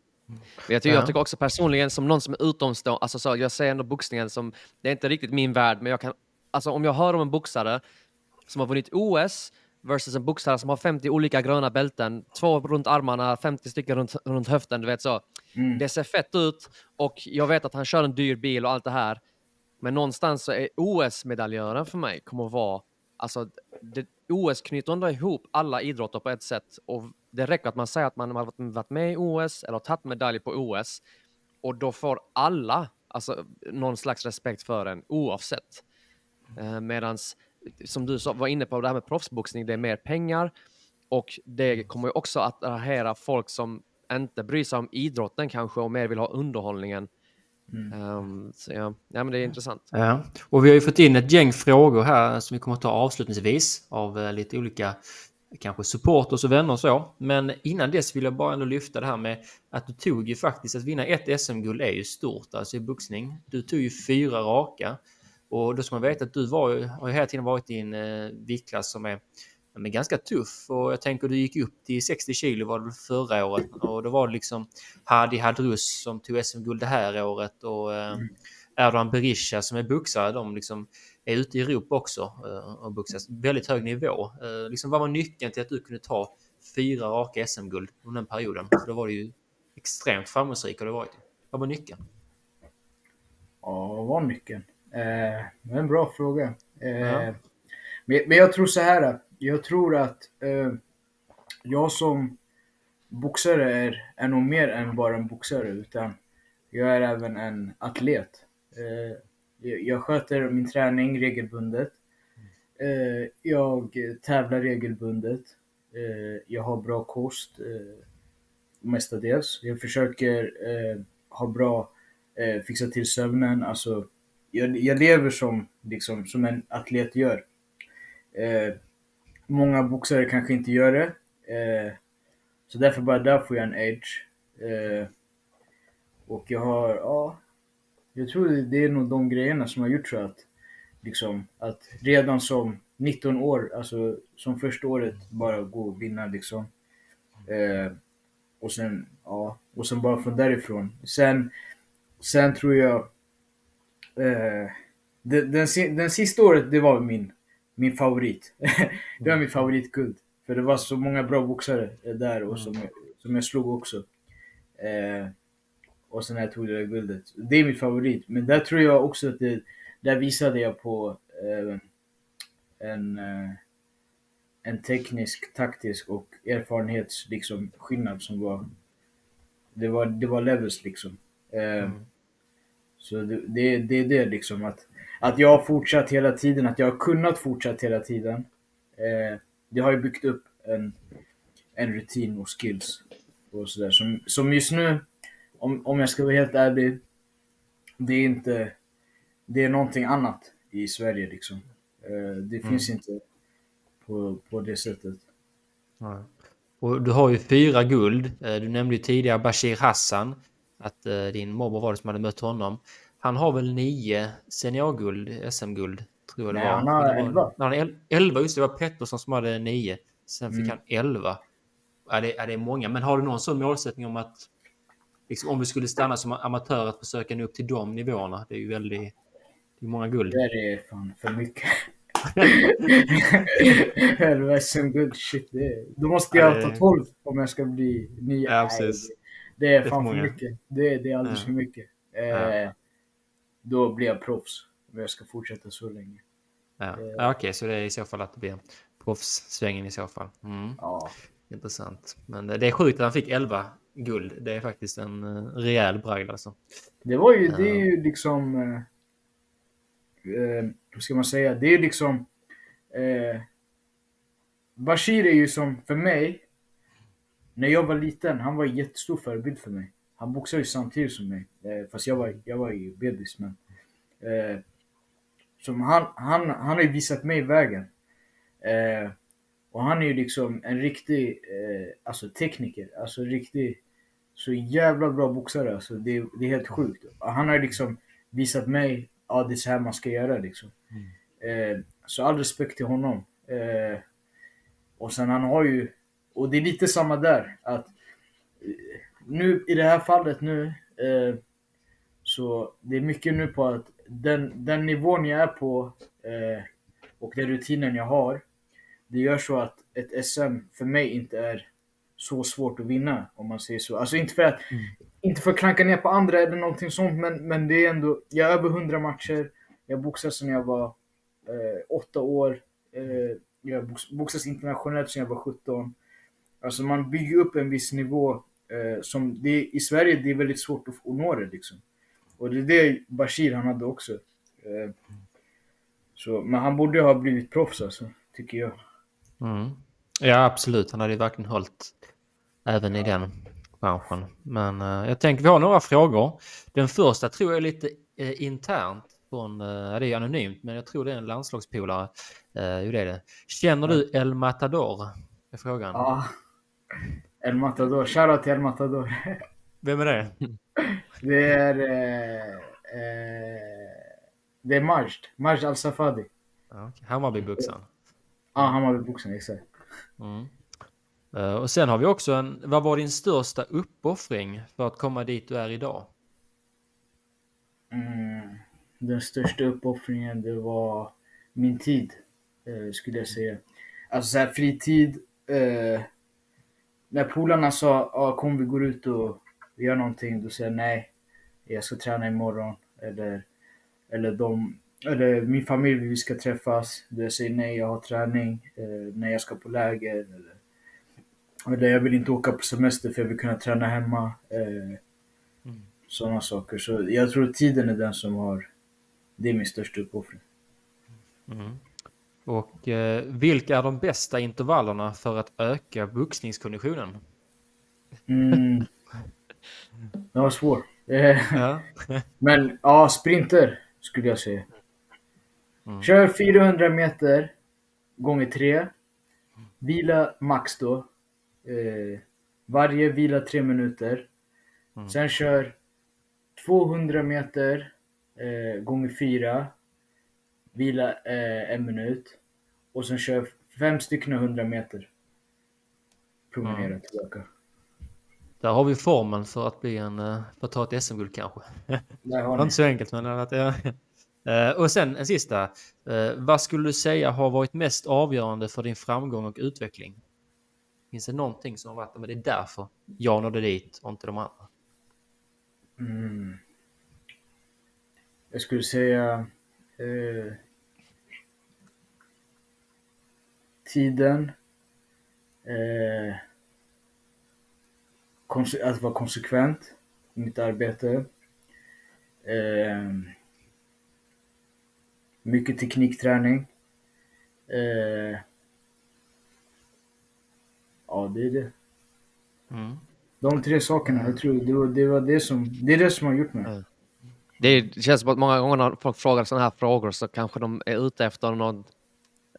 Jag tycker, jag tycker också personligen som någon som är utomstående, alltså så, jag ser ändå boxningen som, det är inte riktigt min värld, men jag kan, alltså om jag hör om en boxare som har vunnit OS versus en boxare som har 50 olika gröna bälten, två runt armarna, 50 stycken runt, runt höften, du vet så. Mm. Det ser fett ut och jag vet att han kör en dyr bil och allt det här. Men någonstans så är OS-medaljören för mig kommer att vara, alltså det, OS knyter ihop alla idrotter på ett sätt och det räcker att man säger att man har varit med i OS eller tagit medalj på OS och då får alla alltså, någon slags respekt för en oavsett. Eh, medans, som du var inne på, det här med proffsboxning, det är mer pengar och det kommer också att attrahera folk som inte bryr sig om idrotten kanske och mer vill ha underhållningen Mm. Um, så ja, ja, men det är intressant. Ja. Och vi har ju fått in ett gäng frågor här som vi kommer att ta avslutningsvis av uh, lite olika kanske supporters och vänner och så. Men innan dess vill jag bara ändå lyfta det här med att du tog ju faktiskt att vinna ett SM-guld är ju stort alltså i boxning. Du tog ju fyra raka och då ska man veta att du var, har ju hela tiden varit i en uh, viktklass som är men ganska tuff och jag tänker du gick upp till 60 kilo var det förra året och då var det liksom Hadi Hadrus som tog SM-guld det här året och eh, mm. Erdogan Berisha som är boxare, de liksom är ute i Europa också eh, och boxas väldigt hög nivå. Eh, liksom, vad var nyckeln till att du kunde ta fyra raka SM-guld under den perioden? För då var det ju extremt framgångsrik har det varit. Vad var nyckeln? Ja, vad var nyckeln? Eh, det är en bra fråga. Eh, ja. men, men jag tror så här jag tror att eh, jag som boxare är, är nog mer än bara en boxare, utan jag är även en atlet. Eh, jag, jag sköter min träning regelbundet. Eh, jag tävlar regelbundet. Eh, jag har bra kost eh, mestadels. Jag försöker eh, ha bra, eh, fixa till sömnen. Alltså, jag, jag lever som, liksom, som en atlet gör. Eh, Många boxare kanske inte gör det. Eh, så därför bara där får jag en edge. Eh, och jag har, ja, jag tror det är nog de grejerna som har gjort så att, liksom, att redan som 19 år, alltså som första året, bara gå och vinna liksom. Eh, och sen, ja, och sen bara från därifrån. Sen, sen tror jag, eh, den, den, den sista året, det var min min favorit. det var min favoritguld. För det var så många bra boxare där och som, som jag slog också. Eh, Och sen när jag tog det där guldet. Det är mitt favorit. Men där tror jag också att det, där visade jag på eh, en, eh, en teknisk, taktisk och erfarenhets liksom, skillnad som var det var, det var levels liksom. Eh, Så det, det, det är det liksom att, att jag har fortsatt hela tiden, att jag har kunnat fortsätta hela tiden. Eh, det har ju byggt upp en, en rutin och skills. Och sådär. Som, som just nu, om, om jag ska vara helt ärlig, det är inte, det är någonting annat i Sverige liksom. Eh, det finns inte på, på det sättet. Ja. Och du har ju fyra guld. Eh, Du nämnde ju tidigare Bashir Hassan. Att eh, din morbror var det som hade mött honom. Han har väl nio seniorguld, SM-guld. Tror jag det Nej, var. han har elva. Han har elva, just det. Var Pettersson som hade nio. Sen fick Mm. han elva. Ja, det, ja, det är många. Men har du någon sån målsättning om att liksom, om du skulle stanna som amatör att försöka nå upp till de nivåerna? Det är ju väldigt... Det är många guld. Det är fan för mycket. Elva SM-guld, shit. Det, då måste Ja, jag det- ta 12 om jag ska bli ny. Ja, precis. det, är fan för mycket. Det, det är alldeles Ja. för mycket. Eh, Ja. Då blir jag proffs. Om jag ska fortsätta så länge. Ja. Ja, Okej, så det är i så fall att det blir proffssvängen i så fall. Mm. Ja. Intressant. Men det är sjukt att han fick 11 guld. Det är faktiskt en uh, rejäl bragd alltså. Det var ju, det är ju liksom... Eh, eh, hur ska man säga? Det är liksom... Eh, Bashir är ju som, för mig, när jag var liten, han var en jättestor förebild för mig. Han boxade ju samtidigt som mig, eh, fast jag var, jag var ju bebis. Men, eh, som han, han, han har ju visat mig vägen. Eh, och han är ju liksom en riktig eh, alltså tekniker, alltså riktig så jävla bra boxare. Alltså, det, det är helt sjukt. Han har liksom visat mig ja, det är så här man ska göra. Liksom. Eh, så all respekt till honom. Eh, och sen han har ju, och det är lite samma där. att nu i det här fallet nu, eh, så det är mycket nu på att den, den nivån jag är på eh, och den rutinen jag har, det gör så att ett SM för mig inte är så svårt att vinna om man säger så. Alltså inte för att, inte för att klanka ner på andra eller någonting sånt men, men det är ändå, jag är över 100 matcher, jag boxar sedan jag var eh, åtta år, eh, jag box, boxas internationellt sedan jag var 17. Alltså man bygger upp en viss nivå som det, i Sverige det är väldigt svårt att, nå det liksom. Och det är det Bashir han hade också. Eh, så, men han borde ha blivit proffs alltså, tycker jag. Mm. Ja, absolut. Han hade ju verkligen hållit även i den branschen. Men eh, jag tänker vi har några frågor. Den första tror jag är lite eh, internt. Från, eh, ja, det är anonymt, men jag tror det är en landslagspolare. Eh, jo, det är det. Känner du El Matador? Är frågan. Ja. El Matador, shoutout till El Matador. Vem är det? Det är... Eh, eh, det är Majd. Majd Al-Safadi. Ja. Hammarbyboxaren. Ja, han var boxaren, exakt. Mm. Eh, och sen har vi också en... Vad var din största uppoffring för att komma dit du är idag? Mm. Den största uppoffringen, det var min tid, eh, skulle jag säga. Alltså så här, fritid. Eh, när polarna sa ah, kom vi går ut och gör någonting, då säger jag nej. Jag ska träna imorgon. Eller, eller, de, eller min familj, vi ska träffas. Då jag säger nej, jag har träning. Eh, när jag ska på läger. Eller, eller jag vill inte åka på semester för jag vill kunna träna hemma. Eh, Sådana saker. Så jag tror tiden är den som har... Det är min största uppoffring. Och eh, vilka är de bästa intervallerna för att öka boxningskonditionen? Mm. Det var svår. Eh, Ja. Men ja, sprinter skulle jag säga. Kör 400 meter gånger 3. Vila max då. Eh, varje vila 3 minuter. Sen kör 200 meter eh, gånger 4. Vila eh, en minut. Och sen kör fem stycken 100 meter. Promenera tillbaka. Där har vi formen för att bli en... eh, För att ta ett SM-guld kanske. Det var inte så enkelt men att ja. Eh, Och sen en sista. Eh, Vad skulle du säga har varit mest avgörande för din framgång och utveckling? Finns det någonting som har varit men det är därför jag nådde dit och inte de andra? Mm. Jag skulle säga eh, tiden. Eh, att vara konsekvent i mitt arbete. Eh, mycket teknikträning. Eh, ja, det är det. Mm. De tre sakerna, jag tror det var det, var det som, det är det som har gjort mig. Är, det känns som att många gånger när folk frågar sådana här frågor så kanske de är ute efter någon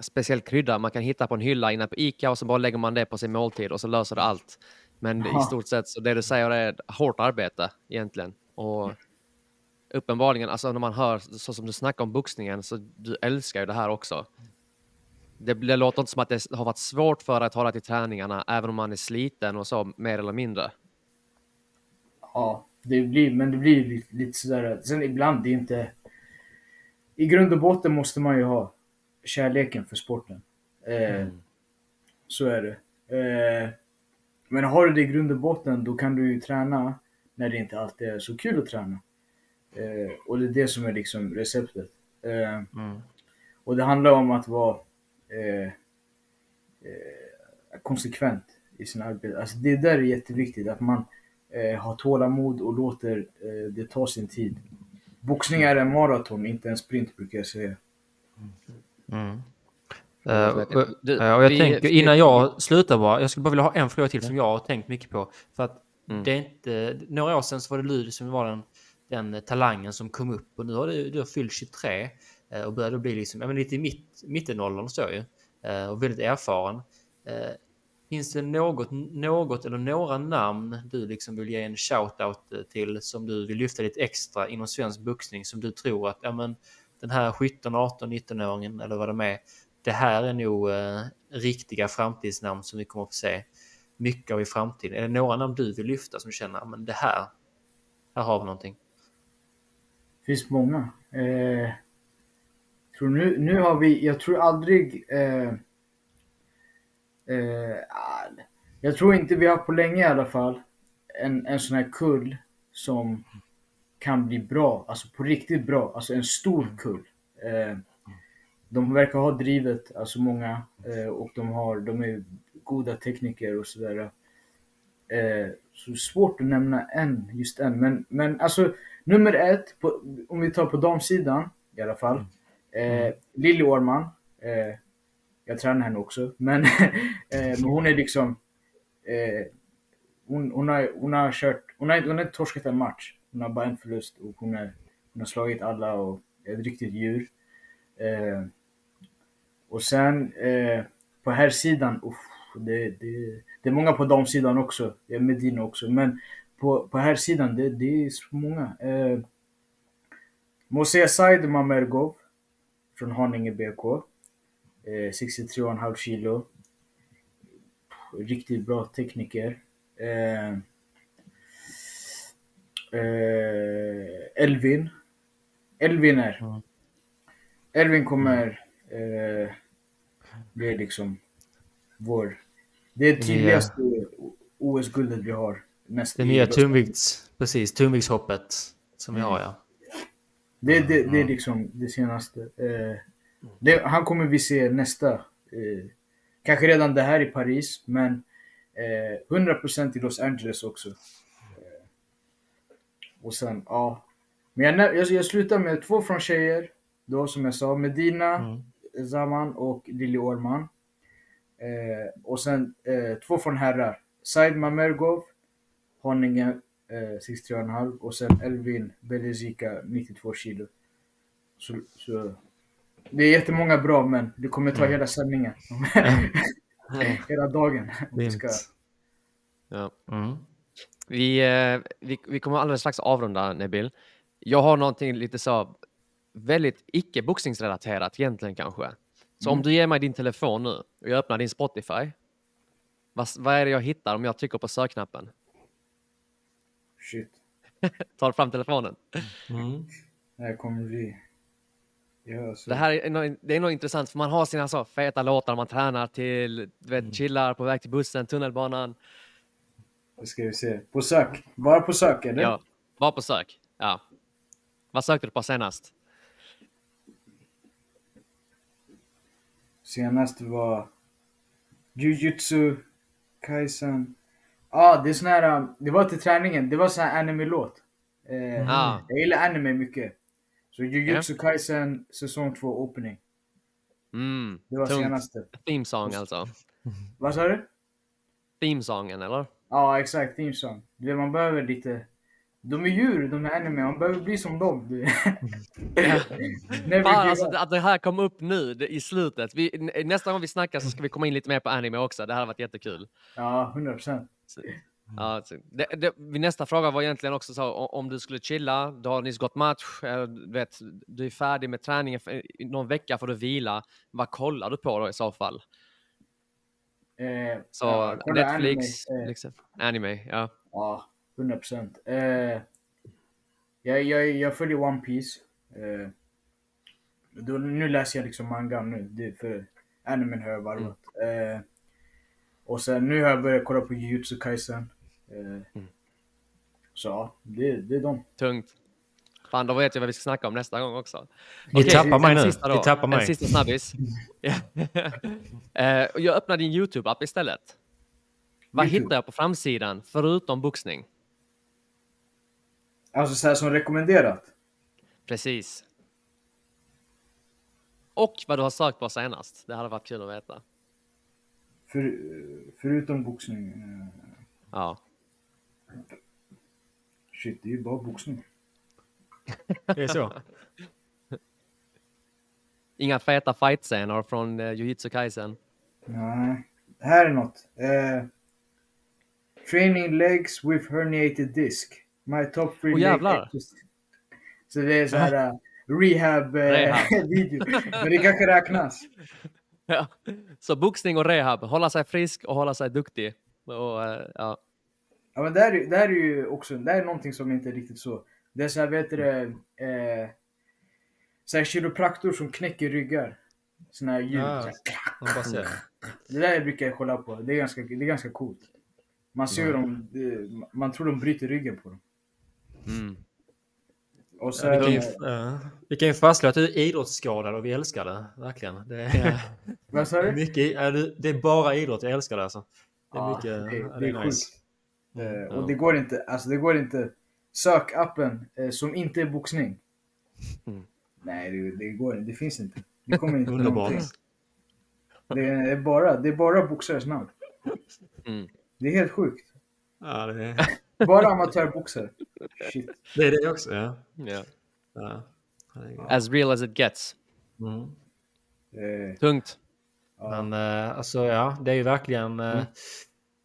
speciell krydda man kan hitta på en hylla inne på Ica och så bara lägger man det på sin måltid och så löser det allt. Men Aha. i stort sett så det du säger är hårt arbete egentligen. Och uppenbarligen, alltså när man hör så som du snackar om boxningen så du älskar ju det här också. Det, det låter inte som att det har varit svårt för dig att hålla till träningarna även om man är sliten och så mer eller mindre. Ja, det blir, men det blir lite, lite sådär. Sen ibland, det är inte... I grund och botten måste man ju ha kärleken för sporten. Eh, Så är det. Eh, men har du det i grund och botten, då kan du ju träna när det inte alltid är så kul att träna. Eh, och det är det som är liksom receptet. Eh, Mm. och det handlar om att vara eh, eh, konsekvent i sin arbete. Alltså det där är jätteviktigt, att man eh, har tålamod och låter eh, det ta sin tid. Boxning är en maraton, inte en sprint brukar jag säga. Mm. Och, och jag tänker, innan jag slutar bara, jag skulle bara vilja ha en fråga till som jag har tänkt mycket på. För att Mm. det är inte, några år sedan så var det Lyd som var den, den talangen som kom upp och nu har du, du har fyllt 23 eh, och börjar bli liksom, ja, men lite i mitt, mittenåldern så ju. Och väldigt erfaren. Finns det något, något eller några namn du liksom vill ge en shout-out eh, till som du vill lyfta lite extra inom svensk boxning som du tror att ja, men, den här 17, 18, 19-åringen eller vad de är, det här är nog eh, riktiga framtidsnamn som vi kommer att få se mycket av i framtiden. Är det några namn du vill lyfta som känner, att men det här, här har vi någonting. Det finns många. Eh, tror nu, nu har vi, jag tror aldrig... Eh, eh, ah, jag tror inte vi har på länge i alla fall en, en sån här kull som kan bli bra, alltså på riktigt bra, alltså en stor kull. Eh, de verkar ha drivet, alltså många, eh, och de, har, de är goda tekniker och sådär. Eh, så svårt att nämna en, just en. Men, men alltså nummer ett, på, om vi tar på damsidan i alla fall. Eh, Lilly Årman. Eh, jag tränar henne också. Men, eh, men hon är liksom... Eh, hon, hon, har, hon har kört... Hon har, hon har inte torskat en match. Hon har bara en förlust och hon, är, hon har slagit alla och är ett riktigt djur. Eh, och sen eh, på här sidan, uff, det, det, det är många på damsidan också. Det är Medina också. Men på, på här sidan det, det är så många. Eh, Mosea Said Mamergov från Haninge BK. Eh, 63,5 kilo. Riktigt bra tekniker. Eh, eh, Elvin. Elvin är. Mm. Elvin kommer eh, bli liksom vår... Det är tydligaste OS-guldet vi har. Näst Det nya tungvikts, precis, tungviktshoppet som vi har ja. Det, det, det är liksom det senaste. Eh, det, han kommer vi se nästa. Eh, kanske redan det här i Paris, men eh, 100% i Los Angeles också. Eh, och sen, ja. Men jag, jag, jag slutar med två från tjejer. Då som jag sa, Medina Mm. Zaman och Lili Orman. Eh, och sen eh, två från herrar. Said Mamergov, Haninge eh, 63,5 och sen Elvin Belezika 92 kilo. Så, så, det är jättemånga bra men det kommer ta hela sändningen. hela dagen. Vi ska. Ja. Mm. Vi, eh, vi, vi kommer alldeles strax avrunda Nebil. Jag har någonting lite så väldigt icke boxningsrelaterat egentligen kanske. Så om du ger mig din telefon nu och jag öppnar din Spotify. Vad, vad är det jag hittar om jag trycker på sökknappen? shit. Tar fram telefonen. Mm. Det här kommer bli... Det här är nog, det är nog intressant för man har sina så feta låtar man tränar till, du vet, chillar på väg till bussen, tunnelbanan. Det ska vi se. På sök. Bara på sök eller? Ja, Var på sök. Ja. Vad sökte du på senast? Senast var Jujutsu Kaisen. Ja, ah, det är sån här, um, det var till träningen. Det var sån här anime-låt. Eh, Ah. Jag gillar anime mycket. Så Jujutsu Kaisen säsong 2 opening. Mm. Det var tungt. senaste. Theme song alltså. Vad sa du? Theme songen eller? Ja, exakt. Theme song. Du vet, man behöver lite... De är djur, de är anime. Man behöver bli som dem. Fan, alltså, att det här kom upp nu det, i slutet. Vi, nä- nästa gång vi snackar så ska vi komma in lite mer på anime också. Det här har varit jättekul. Ja, 100 procent. Ja, så, det, det, nästa fråga var egentligen också så, om du skulle chilla, du har nyss gått match, eh, du vet, du är färdig med träningen, någon vecka får du vila. Vad kollar du på då i så fall? Eh, Så ja, Netflix, Anime, eh, liksom. anime, ja. Ja, 100 procent. Eh, jag, jag, jag följer One Piece. Eh, då, nu läser jag liksom mangan nu, det för animen har jag varvat. Eh, och sen nu har jag börjat kolla på Jujutsu Kaisen. Eh, Så ja, det, det är de. Tungt. Fan, då vet jag vad vi ska snacka om nästa gång också. Ni Okej, tappar mig en nu. Ni tappar En mig. sista snabbis. Eh, jag öppnar din YouTube-app istället. Vad YouTube. hittar jag på framsidan förutom boxning? Alltså så här som rekommenderat. Precis. Och vad du har sökt på senast. Det hade varit kul att veta. För, förutom boxning. Eh, Ja. Shit, det är ju bara boxning. Det är så. Inga feta fight-scener från uh, Jujutsu Kaisen. Nej. Här är något. Eh, training legs with herniated disc. My top three leg jävlar. Så det är så här uh, rehab, eh, Rehab. video. Men det kanske räknas. Ja. Så boxning och rehab. Hålla sig frisk och hålla sig duktig. Och, eh, ja. Ja men det här, är- det här är ju också, det här är någonting som inte är riktigt så. Det är så här, vet du det, eh, så här kiropraktor som knäcker ryggar. Såna här ljud. Ja. så här. Det där brukar jag kolla på. Det är ganska, det är ganska coolt. Man ser hur de, det- man tror de bryter ryggen på dem. Mm. Och så Ja, vi, är kan ju, det, ja. vi kan ju fastslå att du är idrottsskadad och vi älskar det. Verkligen. Det är, vad sa du? mycket, det är bara idrott, jag älskar det alltså. Det är Ja, mycket, det- ja, det är nice. sjukt. Eh, Ja. Och det går inte, alltså det går inte. Sök appen eh, som inte är boxning. Mm. Nej, det, det går inte. Det finns inte. Det kommer inte Underbart. någonting. Det är bara, det är bara boxares namn. Mm. Det är helt sjukt. Ja, det, är, Bara amatörboxare. Shit. det är det också. Ja. Ja. Ja. As real as it gets. Mm. Eh, Tungt. ja. Men eh, alltså ja, det är ju verkligen... Eh, Mm.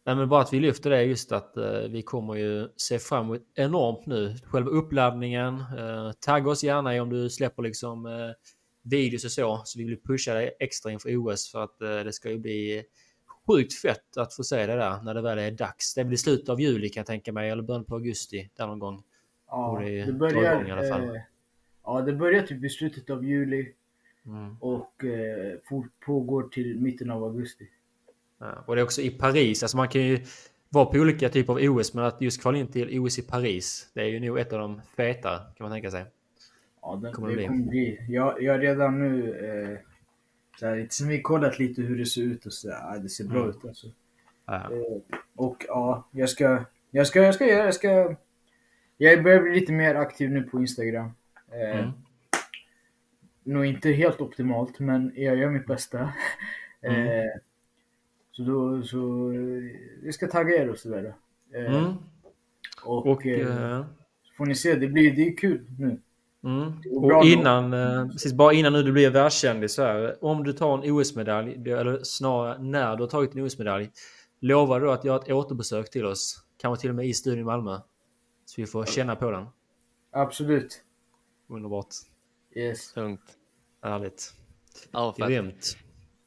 Nej, men bara att vi lyfter det just att eh, vi kommer ju se fram emot enormt nu. Själva uppladdningen. Eh, tagga oss gärna om du släpper liksom eh, videos och så. Så vi vill pusha dig extra inför OS för att eh, det ska ju bli sjukt fett att få se det där när det väl är dags. Det i slutet av juli kan jag tänka mig eller början på augusti där någon gång. Ja, det dra börjar, igång i alla fall. eh, ja, det börjar typ i slutet av juli Mm. och eh, pågår till mitten av augusti. Ja, och det är också i Paris. Alltså man kan ju vara på olika typer av OS, men att just kvala in till OS i Paris, det är ju nog ett av de feta kan man tänka sig. Ja, det, Kommer det det bli? kommer bli. Jag, jag redan nu eh, så här, sen vi kollat lite hur det ser ut och så ja, det ser bra Mm. ut alltså. Ja. Eh, och ja, jag ska, jag ska, jag ska göra, jag ska, jag börjar bli lite mer aktiv nu på Instagram. Eh, Mm. Nog inte helt optimalt, men jag gör mitt bästa. Mm. Eh, så då, så, jag ska tagga er och sådär. Eh, Mm. Och, Och, eh, eh, får ni se, det blir, det är kul nu. mm. och innan, eh, precis bara innan nu du blir världskändis så här, om du tar en OS-medalj, eller snarare när du har tagit en OS-medalj, lovar du att göra ett återbesök till oss? Kanske till och med i studion i Malmö? Så vi får känna på den. Absolut. Underbart. Yes. Tungt. Härligt. Ja. Grymt.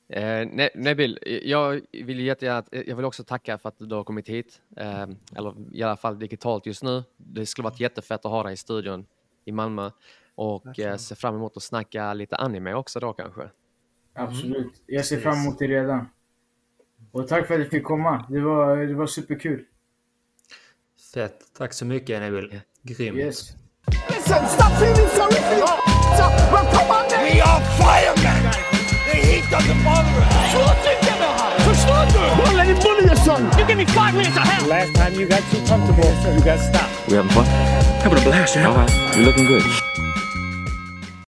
Eh, Ne- Nebil, jag vill jättegärna, jag vill också tacka för att du har kommit hit. Eh, eller i alla fall digitalt just nu. Det skulle varit jättefett att ha dig i studion i Malmö. Och eh, se fram emot att snacka lite anime också då kanske. Absolut. Jag ser fram emot det redan. Och tack för att jag fick komma. Det var, det var superkul. Fett. Tack så mycket Neville. Grymt. Yes. Listen, stop feeling sorry for your. We are firemen! The heat doesn't bother us. Slå tycker jag har. Förstår du? Don't let him bully your son. You give me five minutes of hell. Last time you got too comfortable, you got stopped. We having fun? Having a blast, man. All right. You're looking good.